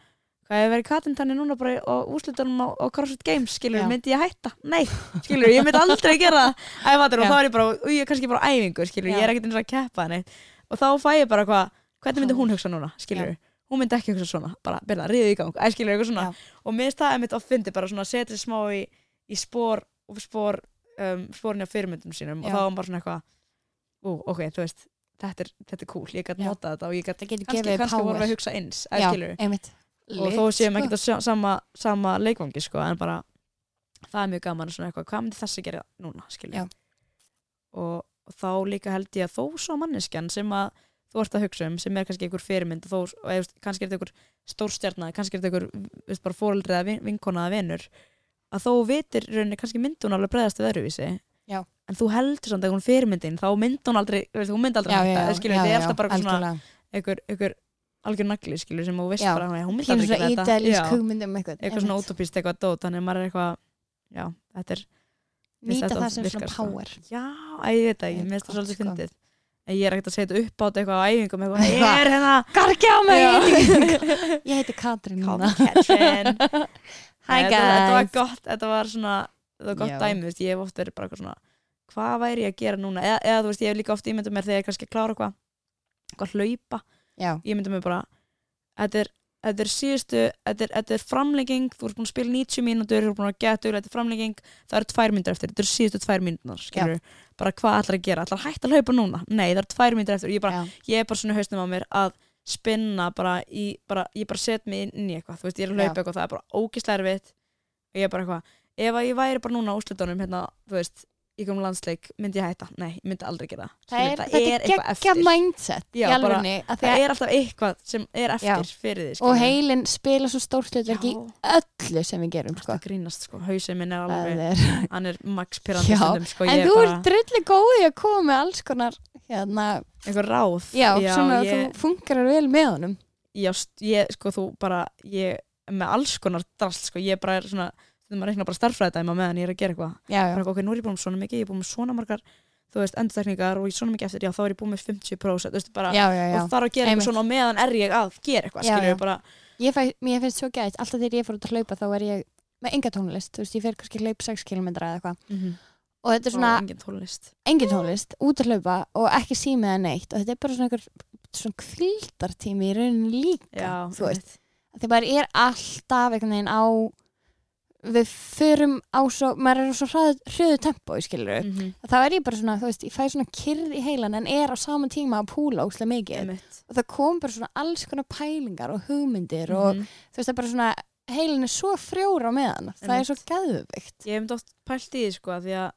hvað ég verið katintanni núna bara á úslutunum á, á CrossFit Games skilur, Já. myndi ég hætta? Nei, skilur, ég myndi aldrei gera það Æ, fattar, og Já. þá er ég bara, og ég er kannski bara á æfingu skilur, Já. ég er ekkert eins og að keppa neitt og þá fæ ég bara hvað, hvernig myndi hún hugsa núna skilur, hún myndi ekki hugsa svona bara, byrja, riðið í gang, æ, skilur, eitthvað svona. Já. og mér finnst það einmitt oft fyndi bara svona að setja sig smá í, í spór og spór um, spórin á fyrirmyndum sínum og Já. þá var bara svona eitthvað ú, ok, þú veist, þetta er, þetta er cool ég gæti nota þetta og ég gæti Það kannski, kannski við að hugsa eins eða einmitt. Og þó séum ekki þetta sama, sama leikvangi sko, en bara það er mjög gaman svona eitthvað, hvað myndi þessi gera núna? Skilur Já. og, og þá líka held ég að þó svo manneskjan sem að þú ert að hugsa um, sem er kannski einhver fyrirmynd og þó, eða, þú kannski er þetta einhver stórstjarnar, kannski er þetta einhver fóreldri eða vin, vinkona eða vinur að þó vitir rauninni kannski myndi hún alveg bregðast við öðruvísi. Já. en þú heldur samt hún fyrirmyndin þá myndi hún aldrei, þú veist, hún myndi aldrei þetta er já, alltaf bara svona einhver, einhver algjör nagli skilur sem þú veist Já. bara "Nei, hún Pínu aldrei gera þetta. hugmyndum eitthvað eitthvað svona útopist eitthvað dót þannig að maður er eitthvað já, þetta er Nýta það sem virkar, svona power. Já, ég veit það ekki, mér finnst það svolítið sko. En ég er ekkert að setja upp á þetta eitthvað á æfingum eitthvað, ég er hérna. Gargi á mig. Ég heiti Katrin Hi Nei, þetta, var guys. gott, þetta var svona þetta var gott dæmi, ég hef oft verið bara eitthvað svona hvað væri ég að gera núna? Eða, eða þú veist, ég hef líka oft ímyndað mér þegar ég er kannski að klára eitthvað eitthvað hlaupa. Já, ég myndi mig bara þetta er, þetta er síðustu þetta er, þetta er framlenging, þú ert búin að spila 90 mínútur, þú ert búin að geta þetta er framlenging það eru tvær mínútur eftir, þetta eru síðustu tvær mínútur skilur, bara hvað ætlar að gera, ætlar að hætta að hlaupa núna? Nei, það eru tvær mínútur eftir, ég, bara, já, ég er bara svona í hausnum á mér að spinna bara í, bara, ég bara set mig inn í eitthvað, þú veist, ég er að hlaupa Já. eitthvað það er bara ógislega erfitt. Og ég er bara eitthvað, ef að ég væri bara núna á úslitunum hérna, þú veist, í komum landsleik myndi ég hætta, nei, ég myndi aldrei gera það. Er, þetta er eitthvað geggja mindset Já, í alvegni það er alltaf eitthvað sem er eftir fyrir því og skilur. heilin spila svo stórt hlutverk í Já, öllu sem við gerum sko. það grínast sko, hausinn minn er Það alveg er. hann er max pyrrandi Já, stundum sko, en ég er þú ert drulli góði að koma með alls konar hérna, einhver ráð. Já, svona ég, þú fungerar vel með honum. Já, ég, sko, þú bara ég er með alls konar drast sko, ég bara er svona, þetta maður reikna bara starffræðdæma meðan ég er að gera eitthvað. Ok, nú er ég búin með svona mikið, ég er búin með svona margar þú veist, endurtekningar og ég svona mikið eftir já, þá er ég búin með 50% þú veist, bara, já, já, já. og þarf að gera eitthvað svona og meðan er ég að gera eitthvað, já. bara. Ég, fæ, mér finnst svo gætt, alltaf þegar ég fór út að hlaupa þá er ég með enga tónlist, þú veist, ég fer kannski að hlaupa 6 km eða eitthvað. Og þetta er svona engin tónlist. engin tónlist, út að hlaupa og ekki símið eða neitt. Og þetta er bara svona einhver svona kvildartími í rauninni líka þú veist, þegar maður er alltaf einhvern veginn á við förum á svo maður er á svo hröðu, tempói skilur. Mm -hmm. þá er ég bara svona, þú veist, ég fæ svona kyrð í heilan en er á saman tíma að púla óslega mikið. Og það kom bara svona alls konar pælingar og hugmyndir og Mhm. þú veist, það er bara svona heilin er svo frjóra með hann það er Einmitt. svo gæðvikt ég hef myndi oft pælt í því sko að því að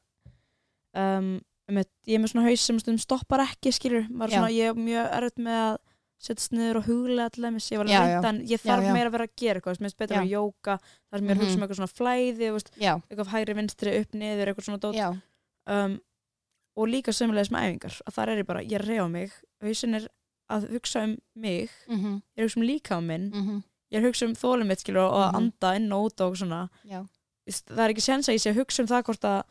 um, ég er með svona haus sem stoppar ekki skilur, maður er svona, ég er mjög erfitt með að setjast niður og til dæmis, ég var Já, reynd já. en ég Já, þarf já. meira að vera að gera eitthvað, finnst betra Já. að jóka þar sem ég er að hugsa um Mhm. eitthvað svona flæði veist, já, eitthvað hægri vinstri upp niður eitthvað svona dót já, um, og líka sömulegis með æfingar að þar er ég bara, ég reyfa mig hausin er að hugsa um mig mhm, ég er að hugsa um líka um minn mhm ég er að hugsa um þólum mitt skilur og að Mhm. anda inn og út og svona já, það er ekki sens að ég sé að hugsa um það hvort að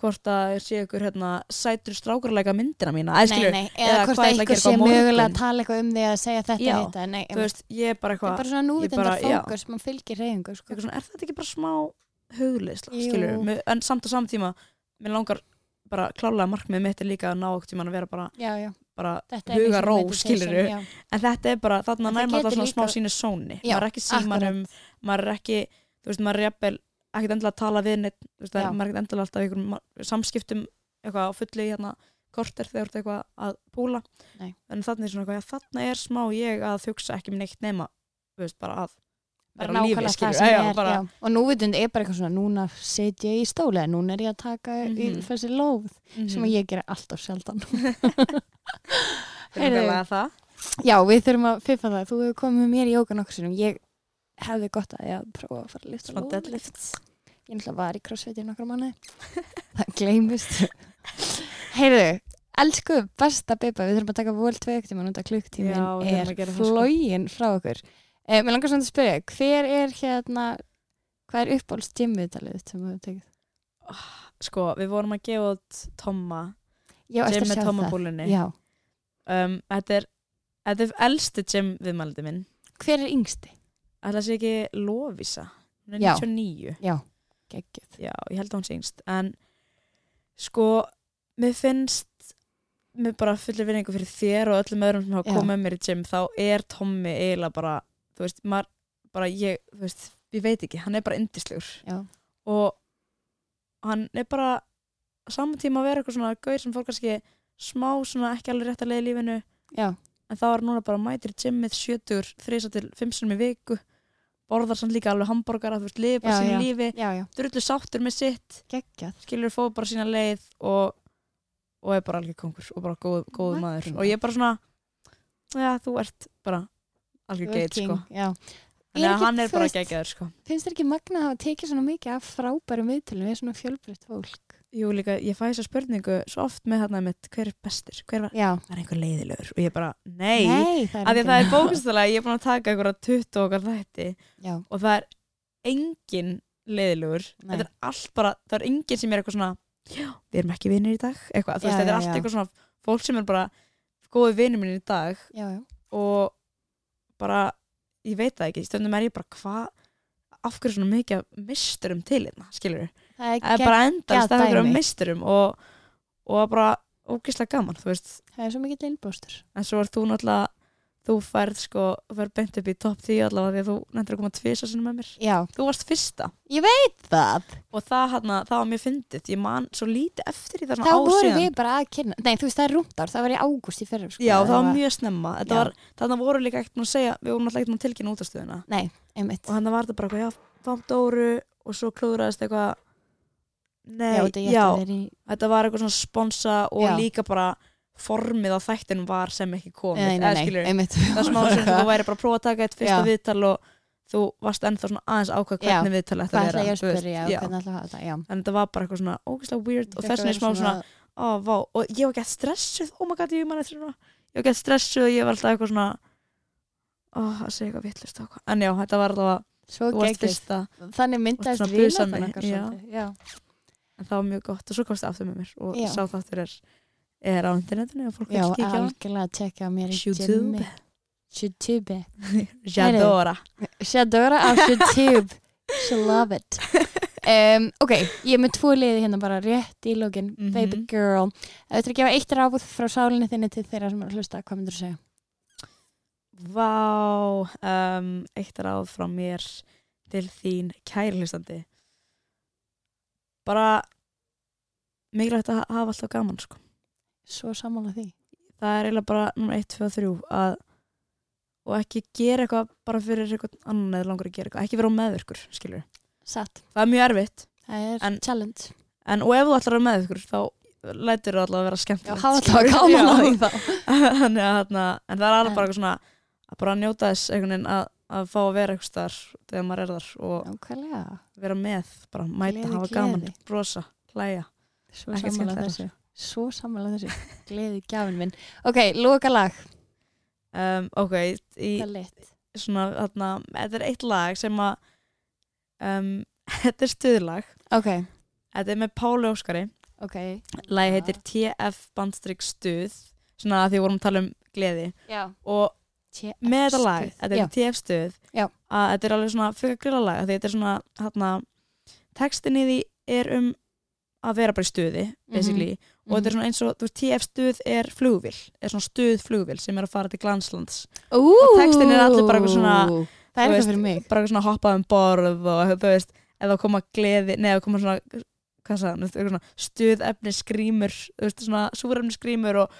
hvort að sé ykkur hérna, sætur strákurleika myndina mína nei, nei, eða hvort að gera sé eitthvað mögulega að tala eitthvað um því að segja þetta Já, hitta, nei, þú veist, ég er bara það er eitthvað bara svona já. fókus mann fylgir reyfingu sko. eitthvað svona, er þetta ekki bara smá skilur en samt á saman tíma, mér langar bara klálega markmið mitt er líka að ná okkur tíma að vera bara, já, já, bara huga ró, skilur en þetta er bara, þarna En það nær maður alltaf getur svona smá sínu sóni. Maður er ekki símanum, maður er ekki þú veist, maður er jafnvel ekkert endilega að tala við neitt, það er er ekkert endilega alltaf einhverjum samskiptum eitthvað á fullu í hérna korter þegar þú ert eitthvað að púla Nei. en þannig er svona eitthvað, já, þarna er smá ég að hugsa ekki um neitt nema þú veist, bara að bara lífi, skilur sem já, er bara, og núvitund er bara eitthvað svona núna set ég í stóli eða núna er ég að taka í Mhm. þessi lóð mhm. sem ég gerir alltaf sjaldan Þurfum Heyrðu. að það já, við þurfum að fiffa það þú hefur komið með mér í jóka nokkur sinum ég hefði gott að ég að prófa að fara að lifta svona deadlift. Ég náttúrulega var í crossfit í nokkra manni það gleymist. Heyrðu, elsku besta beiba, við þurfum að taka vol tvei ekkert út af klukktímin er sko. flógin frá okkur? Eh, mér langar svona að spyrja, hver er hérna hvað er uppáhalds gymmiðtalið sem við höfum tekið? Sko, við vorum að gefa út Tomma. Gym með sjá Tomma það. búlunni. Já. um, þetta er þetta er elsti gym viðmældi minn. Hver er yngsti? Ætla að sé ekki Lovisa hún er Já. 99 Já. Já, ég held að hún sé yngst. En sko, mér finnst mér bara fullir vinningu fyrir þér og öllum öðrum sem hafa komið mér í gym þá er Tommy eiginlega bara þú veist, maður, bara ég þú veist, ég veit ekki, hann er bara yndislegur. Já. og hann er bara saman tíma að vera eitthvað svona gauð sem fór kannski smá svona ekki alveg rétt að leiða í lífinu. Já, en þá er núna bara mætir í gymmið 70 þrisa til 5 sinum í viku borðar samt líka alveg hambúrgara þú veist, liði bara já. lífi drullu sáttur með sitt geggjað. skilur fóð bara sína leið og, og er bara alveg kongur og bara góð, góð maður og ég er bara svona já þú ert bara alveg geit sko Já. þannig að hann er bara geggjaður sko Finnst þér ekki magna að hafa tekið svona mikið af frábærum viðtölum við svona fjölbreytt fólk? Jú líka ég fæ þessa spurningu svo oft með þarna með hver er bestur? Hver var, Já. var einhver leiðilegur? Og ég bara nei, Nei, af því að það er bókustælega ég er búin að taka einhverja 20 okkar þætti Já, og það er engin leiðilegur. Nei. þetta er allt bara, það er engin sem er eitthvað svona við erum ekki vinnir í dag. Eitthvað, veist, þetta er allt eitthvað svona fólk sem er bara góði vinnir minn í dag já, já. og bara, ég veit það ekki stundum er ég bara, hvað af hverju svona mikið misturum til hérna, skilur er, það er bara endast af einhverjum misturum og, og það bara ógislega gaman, það er svo mikið innbóstur. en svo er þú náttúrulega þú færð sko, færð beint upp í topp 10 allavega því að þú nefndir að koma tvisa sinni með mér Já, þú varst fyrsta það. og það, hana, það var mjög fyndið ég man svo lítið eftir í það Þá svona ár voru við bara að kynna. Nei, þú veist, það er rúmdár. Það var í ágúst í fyrra. Sko. já, það var mjög snemma þannig voru líka ekkert að segja við vorum alltaf ekkert að tilkynna útastöðuna Nei, einmitt. og þannig var þetta bara eitthvað, já, fátt Dóru og svo klúðraðist eitthvað Nei, já, þetta já, í þetta var eitthvað svona sponsa og Já. líka bara formið á þættinum var sem ekki komið Nei, nei, nei, einmitt. Það er smá sem þú væri bara að prófa að taka eitt fyrsta viðtal og þú varst ennþá svona aðeins ákvað Já. hvernig viðtal að vera að að þetta, já. En þetta var bara eitthvað svona ógeðslega weird og þess að vegna er vera smá svona, ó, vá og ég var gett stressuð, oh my god, ég man eftir svona ég var gett stressuð og ég var alltaf eitthvað svona ó, að segja eitthvað vittlust en já, þetta var alltaf fyrsta, þannig myndaðist við en það var mjög gott og svo komst það aftur með mér og Já. sá þáttur er, er á internetinu og fólk Já, vil kíkja á hann algjörlega tjekka á mér í YouTube. gymmi. YouTube Jadora Shadora á YouTube She love it um, Ok, ég er með tvo liði hérna bara rétt í lókin Mhm. Baby girl þú ættir að gefa eitt ráð frá sálinni þinni til þeirra sem er að hlusta, hvað myndur þú segja? Vá, um, eitt ráð frá mér til þín kæri hlustandi bara mikilvægt að hafa alltaf gaman sko. Svo sammála því. Það er eiginlega bara nummer 1, 2 og 3 að og ekki gera eitthvað bara fyrir eitthvað annan eða langar að gera eitthvað, ekki vera á meðvirkur skilur, Satt, það er mjög erfitt það er En- challenge. en og ef þú ætlar að vera meðvirkur þá lætur þú allavega að vera Já, skemmtilegt hafa alltaf að gaman á því þá. Að þarna, en það er alveg En- bara eitthvað svona að bara njóta þess einhvern veginn að, að fá að vera eitthvað þar þegar maður er þar og Nákvæmlega, vera með, bara mæta, Gleði, hafa gaman, gleði. brosa, hlæja. Svo sammála þessu. Svo sammála þessu. Gleði gjafin minn. Ok, loka lag. Um, ok, í svona þarna, þetta er eitt lag sem að um, þetta er stuðlag. Ok, þetta er með Páli Óskari. Ok. Lagi heitir TF bandstrik stuð svona að því vorum að tala um gleði. Já. Og með þetta lag, þetta er TF stuð að þetta er alveg svona fyrir grilla lag því þetta er svona hérna, textin í því er um að vera bara í stuði basically. Og þetta er svona eins og þú veist, TF stuð er flugvill er svona stuð flugvill sem er að fara til glanslands. Ú, textin er allir bara svona- Það er veist, fyrir mig. bara svona hoppað um borð og þú veist, eða koma gleði neða koma svona, hvað svona stuðefni skrýmur þú veist, svona súrefni skrýmur og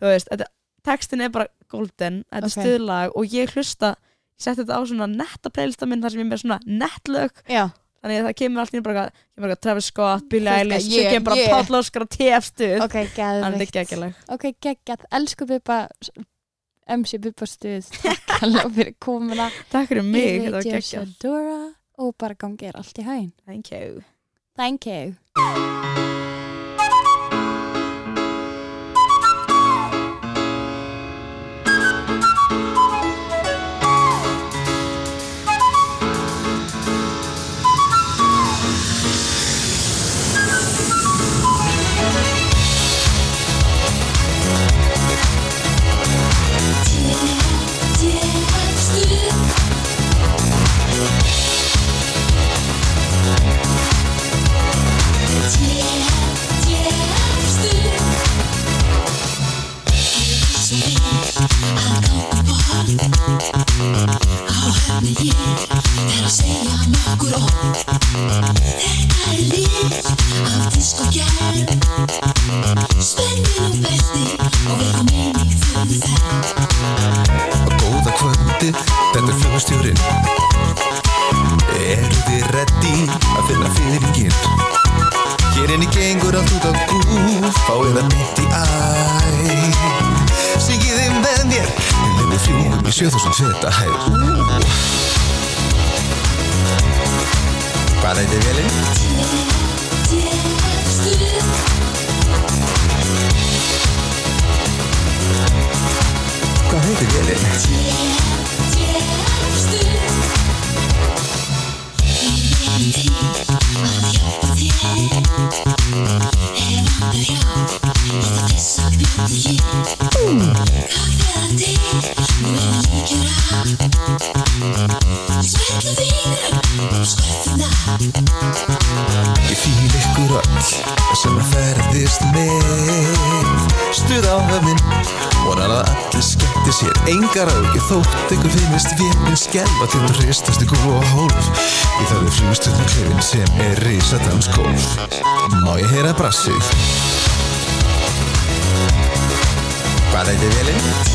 þú veist, þetta, textin er bara golden, þetta er stuðlag og ég hlusta, ég setti þetta á svona netta playlista minn þar sem ég er með svona nettlög Já, þannig að það kemur allt í einu bara bara Travis Scott, Billie Eilish, svo kemur bara ég. Páll Óskar og TF stuð. Ok, þannig að þetta er geðvikt geggjalag. Ok, geggjað, elsku Bubba MC Bubba stuð Takk alveg fyrir komuna. Takk fyrir mig, þetta var Dora og bara gangi er allt í hægin Thank you. Thank you Skelfa til að hristast ykkur og hólf Í það er flugstjórnum klefin sem er risadanskólf Má ég heyra brassið? Hvað heitir vélinn?